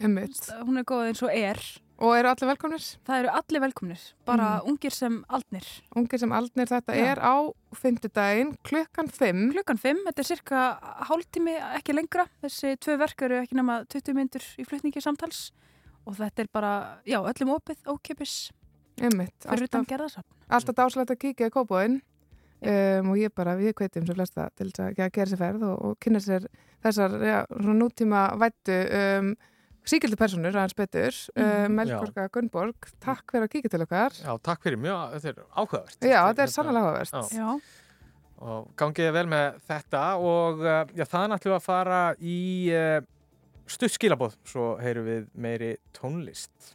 Einmitt. Hún er góð eins og er. Og eru allir velkomnir? Það eru allir velkomnir, bara Mhm. ungir sem aldnir. Ungir sem aldnir, þetta Já. er á fymtudaginn klukkan 5. Klukkan 5, þetta er cirka hálftími, ekki lengra. Þessi tvö verk eru ekki nema 20 myndur í flutningi samtals og þetta er bara, já, öllum opið, ókipis. Einmitt. Fyrir utan gerðarsafn. Alltaf dásalegt að kíkja í kópóin um, og ég bara, við kveitum svo flesta til þess að ge- gera sér ferð og, og kynna sér þessar já, svona nútíma vættu um, síkildi personur aðeins betur. Mhm. Um, Melkorka Gunnborg, takk fyrir að kíkja til okkar. Já, takk fyrir mjög, þetta er áhugavert. Já, þetta er sannlega áhugavert. Já. Og gangið vel með þetta og uh, já, það ætlum við að fara í uh, stutt skilabóð, svo heyrum við meiri tónlist.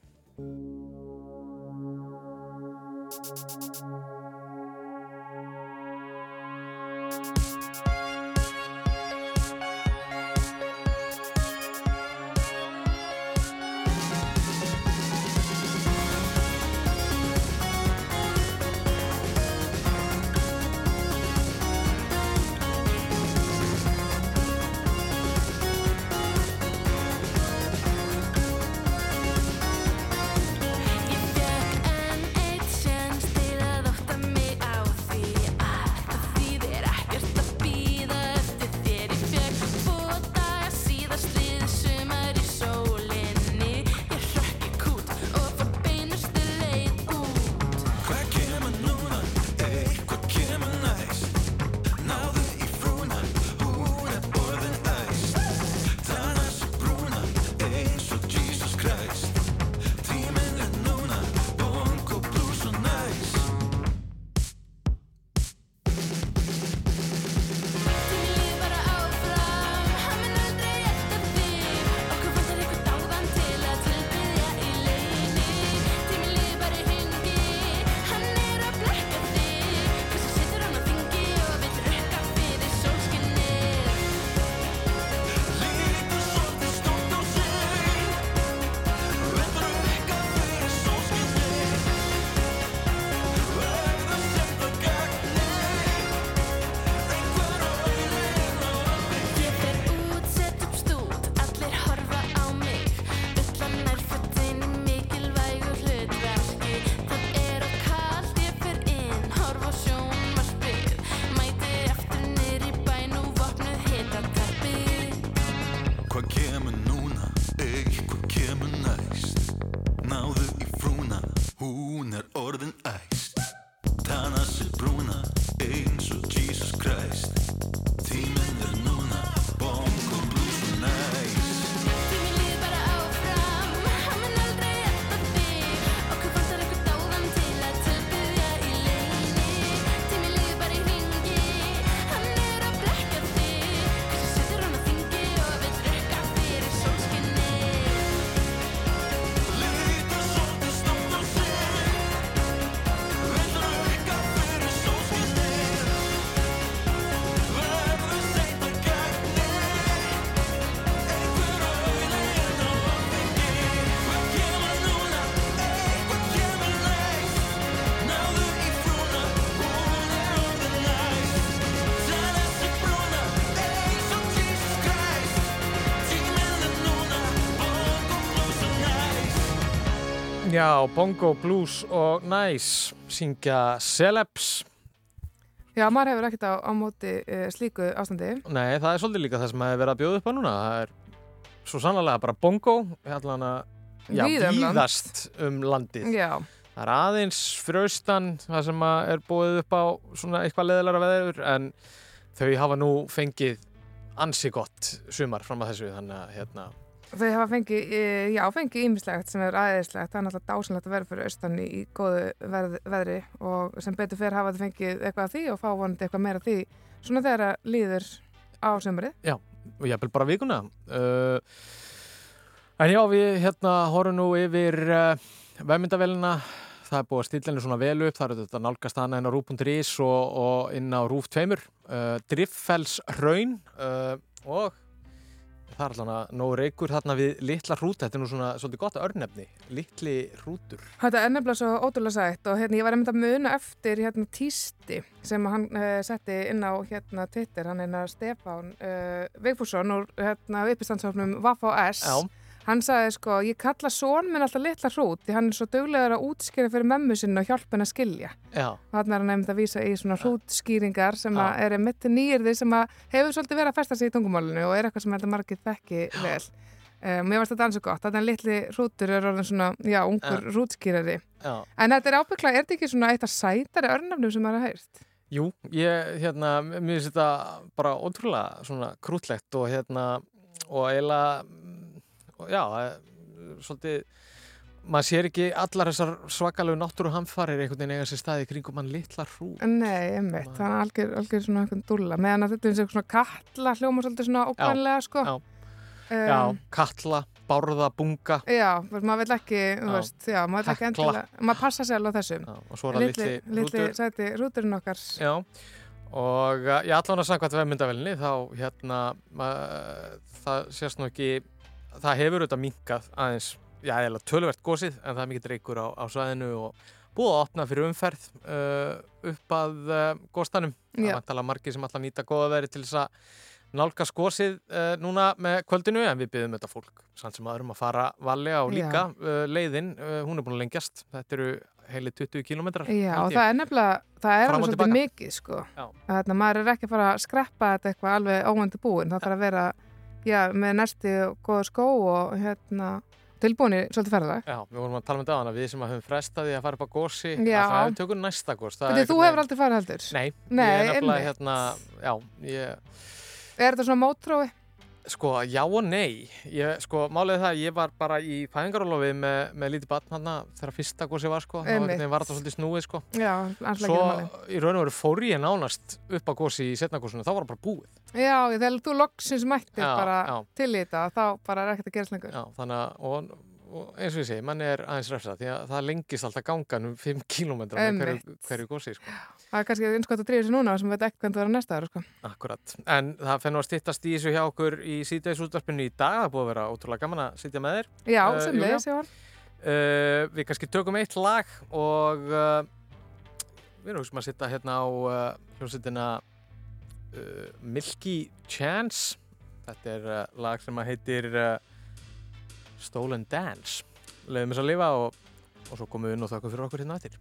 thank you Já, bongo, blues og nice syngja celebs. Já, maður hefur ekkert á, á móti uh, slíku ástandi. Nei, það er svolítið líka það sem hefur verið að bjóða upp á núna. Það er svo sannlega bara bongo, land. víðast um landið. Já. Það er aðeins fröstan, það sem er búið upp á svona eitthvað leðilega veður, en þau hafa nú fengið ansi gott sumar fram að þessu, þannig að hérna, Þau hafa fengið, eh, já, fengið ímislegt sem er aðeinslegt. Það er náttúrulega dásanlegt að vera fyrir austan í, góðu veð, veðri og sem betur fyrir hafa þau fengið eitthvað að því og fá vonandi eitthvað meira að því svona þegar það líður á sömurið. Já, og ég vil bara vikuna. Uh, En já, við hérna horfum nú yfir uh, vefmyndavélina. Það er búið að stilla henni svona vel upp. Það er þetta nálgast hana inn á rúf.is og, og inn á rúf 2. Uh, Driffells hraun uh, og það er allavega nóg reykur þarna við litla hrúta. Þetta er nú svona svolítið gott örnefni. Litli hrútur. Þetta er nefnilega svo ótrúlega sætt og hérna, ég var einmitt að muna eftir hérna tísti sem hann uh, setti inn á hérna Twitter, hann er hérna Stefán uh, Vigfússon úr hérna uppistandsofnum Vaf.s Já. Hann sagði sko, ég kalla són minn alltaf litla hrút því hann er svo duglegur að útskýra fyrir mömmu sinni og hjálpa henni að skilja. Já. Þannig er hann nefnd að vísa í svona hrútskýringar sem að eru mitt nýjirði sem að hefur svolítið verið að festa sig í tungumálinu og er eitthvað sem heldur margir þekki vel. Um, mér varst þetta alls og gott, þannig að litli hrútur er orðin svona, já, ungur hrútskýrari. En þetta er ábyggla, er þetta ekki svona eitt af sætari örnafnum sem maður heyrt? Jú, ég, hérna, mér finnst þetta bara ótrúlega svona krútlegt og hérna, og eiginlega, og já, eh, svolítið, maður sér ekki allar þessar svakalegu náttúruhamfarir einhvern veginn eiga sér staði kringum mann litla hrú. Nei, einmitt, þannig að algjör, algjör svona einhvern dúlla, meðan að þetta er eins og svona kalla hljóma svolítið svona ókvæmlega, sko. Já, Um, já, kalla, bárða, bunga. Já, maður vil ekki, þú Já. veist, já, maður vil ekki endilega, maður passa sér alveg þessum. Já, og svo er það litli litli hrútur. sæti rúturinn okkar. Já, og ég allan að samkvæmt vefmyndavelni þá hérna uh, það sést nú ekki það hefur auðvitað minkað aðeins já, eða tölvert gósið en það er mikið dreikur á, á svæðinu og búið að opna fyrir umferð uh, upp að uh, góstanum það er vantala margir sem alltaf nýta góða veri til þess að nálga skosið uh, núna með kvöldinu en við byggðum þetta fólk samt sem aðrum að fara valega og líka uh, leiðin, uh, hún er búin að lengjast. Þetta eru heili 20 kilometrar Já, og það er nefnilega, það er alveg svolítið mikið, sko. Þannig að maður er ekki að fara að skreppa þetta eitthvað alveg óvendu búin. Það þarf að vera, já, með næsti og góða skó og hérna, tilbúin í svolítið ferðalag. Já, við vorum að tala um þetta að við sem að höfum frestaði að fara upp á gósi Já. að það við tökum næsta gós er þú hefur aldrei farið heldur? Nei, Nei, ég er nefnilega hérna, já, ég, Er þetta svona mótrói? Sko, já og nei, ég, sko, málið það, að ég var bara í fæðingarólofi með, með lítið barn hann þegar fyrsta gósi var, sko, einhvern veginn var þetta svolítið snúið, sko. Já, Svo ekki máli. í raun og veru fór ég nánast upp á gósi í setna gósinu, þá var það bara búið. Já, þegar þú loksins mættir bara já. til í þetta, þá bara er ekkert að gerast lengur. Já, þannig að, og, og eins og ég segi, mann er aðeins refsað, því að það lengist alltaf gangan um 5 kílómetra með hverju, hverju gósi, sko. Það er kannski eins gott að drífa sér núna sem veit ekki hvernig það verður næsta ára, sko. Akkurat, en það fennu að styttast í þessu hjá okkur í síðdegisútvarpinu í dag, það er búið að vera ótrúlega gaman að sitja með þér. Já, Eh, sem Júlía. leiðis, já. Uh, við kannski tökum eitt lag og uh, við erum hugsa að sitta hérna á uh, hljómsveitina uh, Milky Chance. Þetta er uh, lag sem að heitir uh, Stolen Dance. Leðum þess að lifa og, og svo komum við inn og þakka fyrir okkur hérna eftir.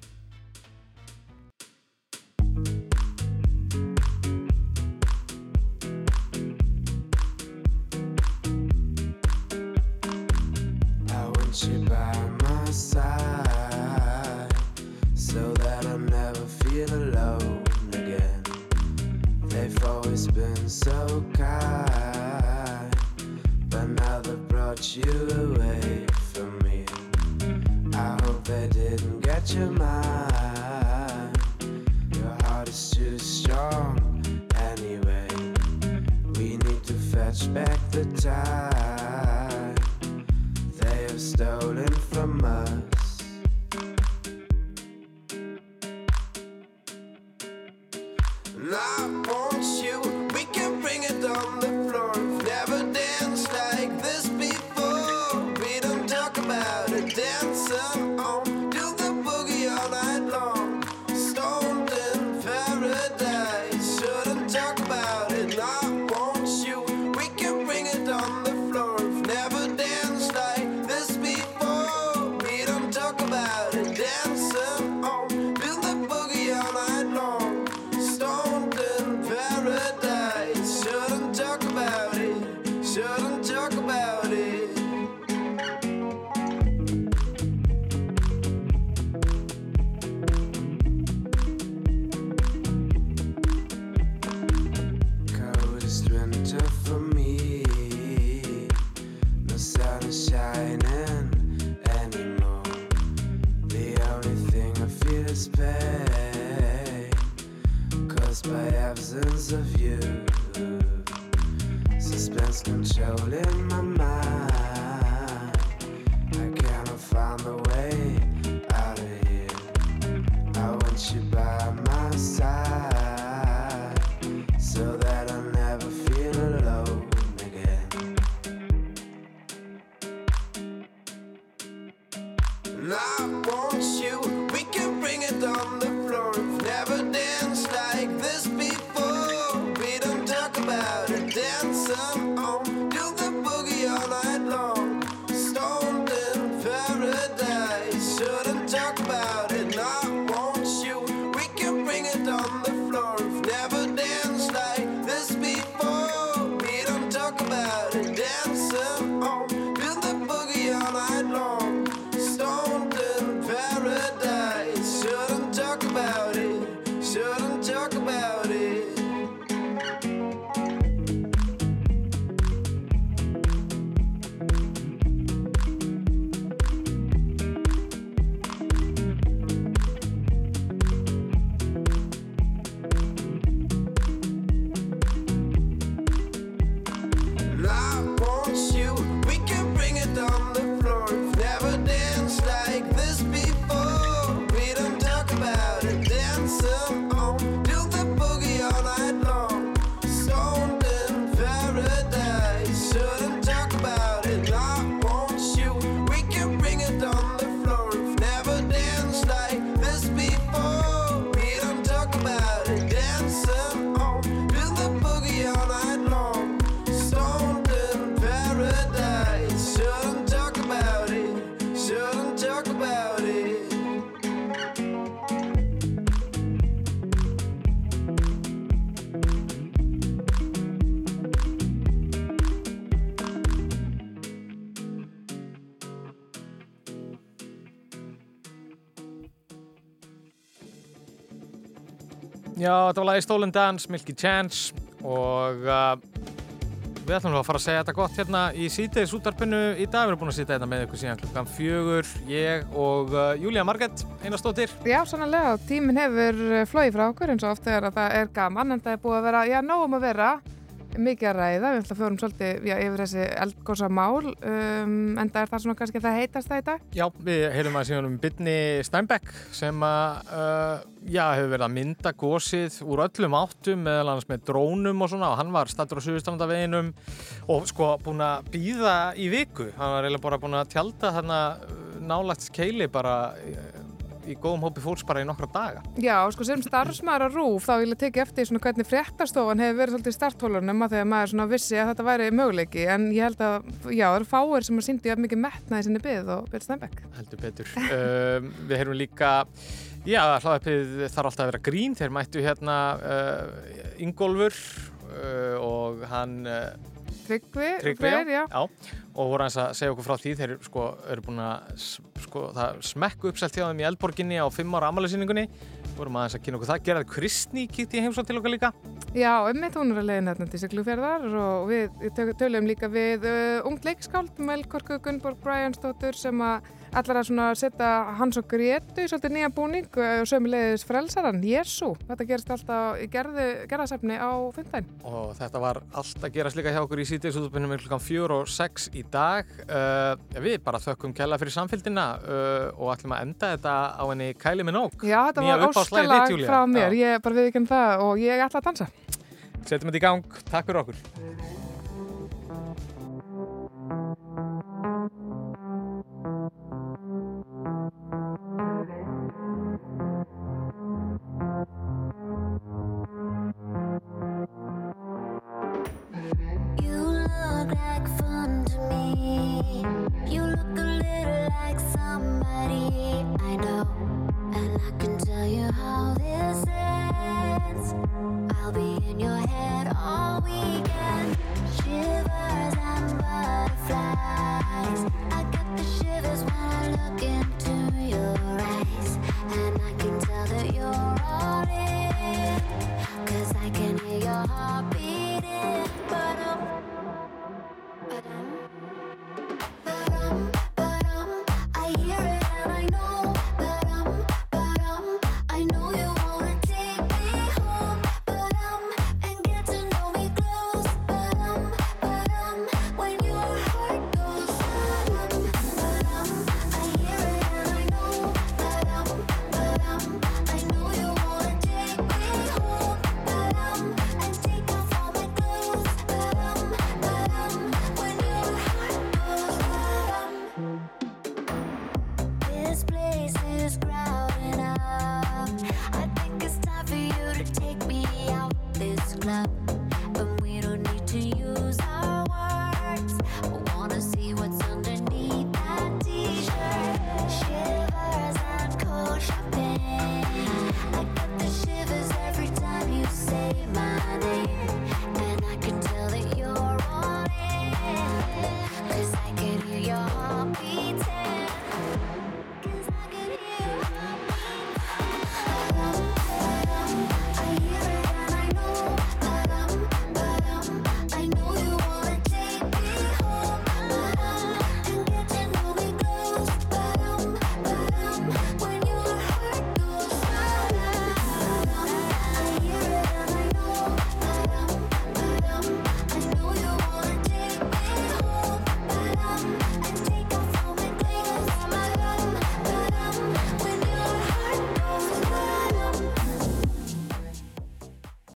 So you away from me. I hope they didn't get your mind. Your heart is too strong anyway. We need to fetch back the time they have stolen from us. And þetta var lagi Stolen Dance, Milky Chance og uh, við ætlum að fara að segja þetta gott hérna í sítiðis útarpinu í dag. Við erum búin að sitja hérna með ykkur síðan klukkan fjögur, ég og uh, Júlía Margett, einastóttir. Já, sannlega, tíminn hefur uh, flóið frá okkur eins og oft þegar að það er gaman en það er búið að vera, já, nógum að vera mikið að ræða, við ætlum að fjórum svolítið já, yfir þessi eldgósa mál um, en það er það svona kannski það heitast það í dag. Já, við heyrum að síðan um Byrni Steinbeck sem að, uh, já, hefur verið að mynda gósið úr öllum áttum, meðal annars með drónum og svona og hann var stattur á Suðurstrandaveginum og sko búin að býða í viku, hann var eiginlega bara búin að tjálta þarna uh, nálægt keili bara uh, í góðum hópi fólks bara í nokkra daga. Já, sko sem starfsmaður á RÚF þá vil ég tekið eftir svona hvernig fréttastofan hefur verið svolítið í starthólunum að þegar maður svona vissi að þetta væri möguleiki en ég held að, já, það eru fáir sem að síndi jafn mikið metnaði sinni byggð og Björn Steinbeck. Heldur betur. um, við heyrum líka, já, hlaðarpið þarf alltaf að vera grín, þeir mættu hérna uh, Ingólfur uh, og hann... Uh, Tryggvi, Tryggvi, Freyr, já. já. Og voru hans að segja okkur frá því, þeir sko, eru búin að sko, smekku uppselt hjá þeim í Eldborginni á fimm ára ammælisýningunni. Vorum aðeins að kynna okkur það. Gerðar Kristný kíkti í heimsótt til okkar líka. Já, ummitt hún er að leiðin hérna til Siglufjörðar og við tö- töluðum líka við uh, ungt leikskáld Melkorku Gunnborg Bryansdóttur sem að allar að setja hans og Gretu í svolítið nýja búning uh, og sömulegis frelsaran, Jésu. Þetta gerist alltaf í gerðasefni á fymtæn. Og þetta var allt að gerast líka hjá okkur í með klukkan fjör og sex í dag. Uh, við bara þökkum kella fyrir samfélgina uh, og ætlum að enda þetta á henni Kæli Minók. Já, þetta var óskalag frá mér, ég bara við ekki það og ég ætla að dansa. Setjum þetta í gang. Takk fyrir okkur.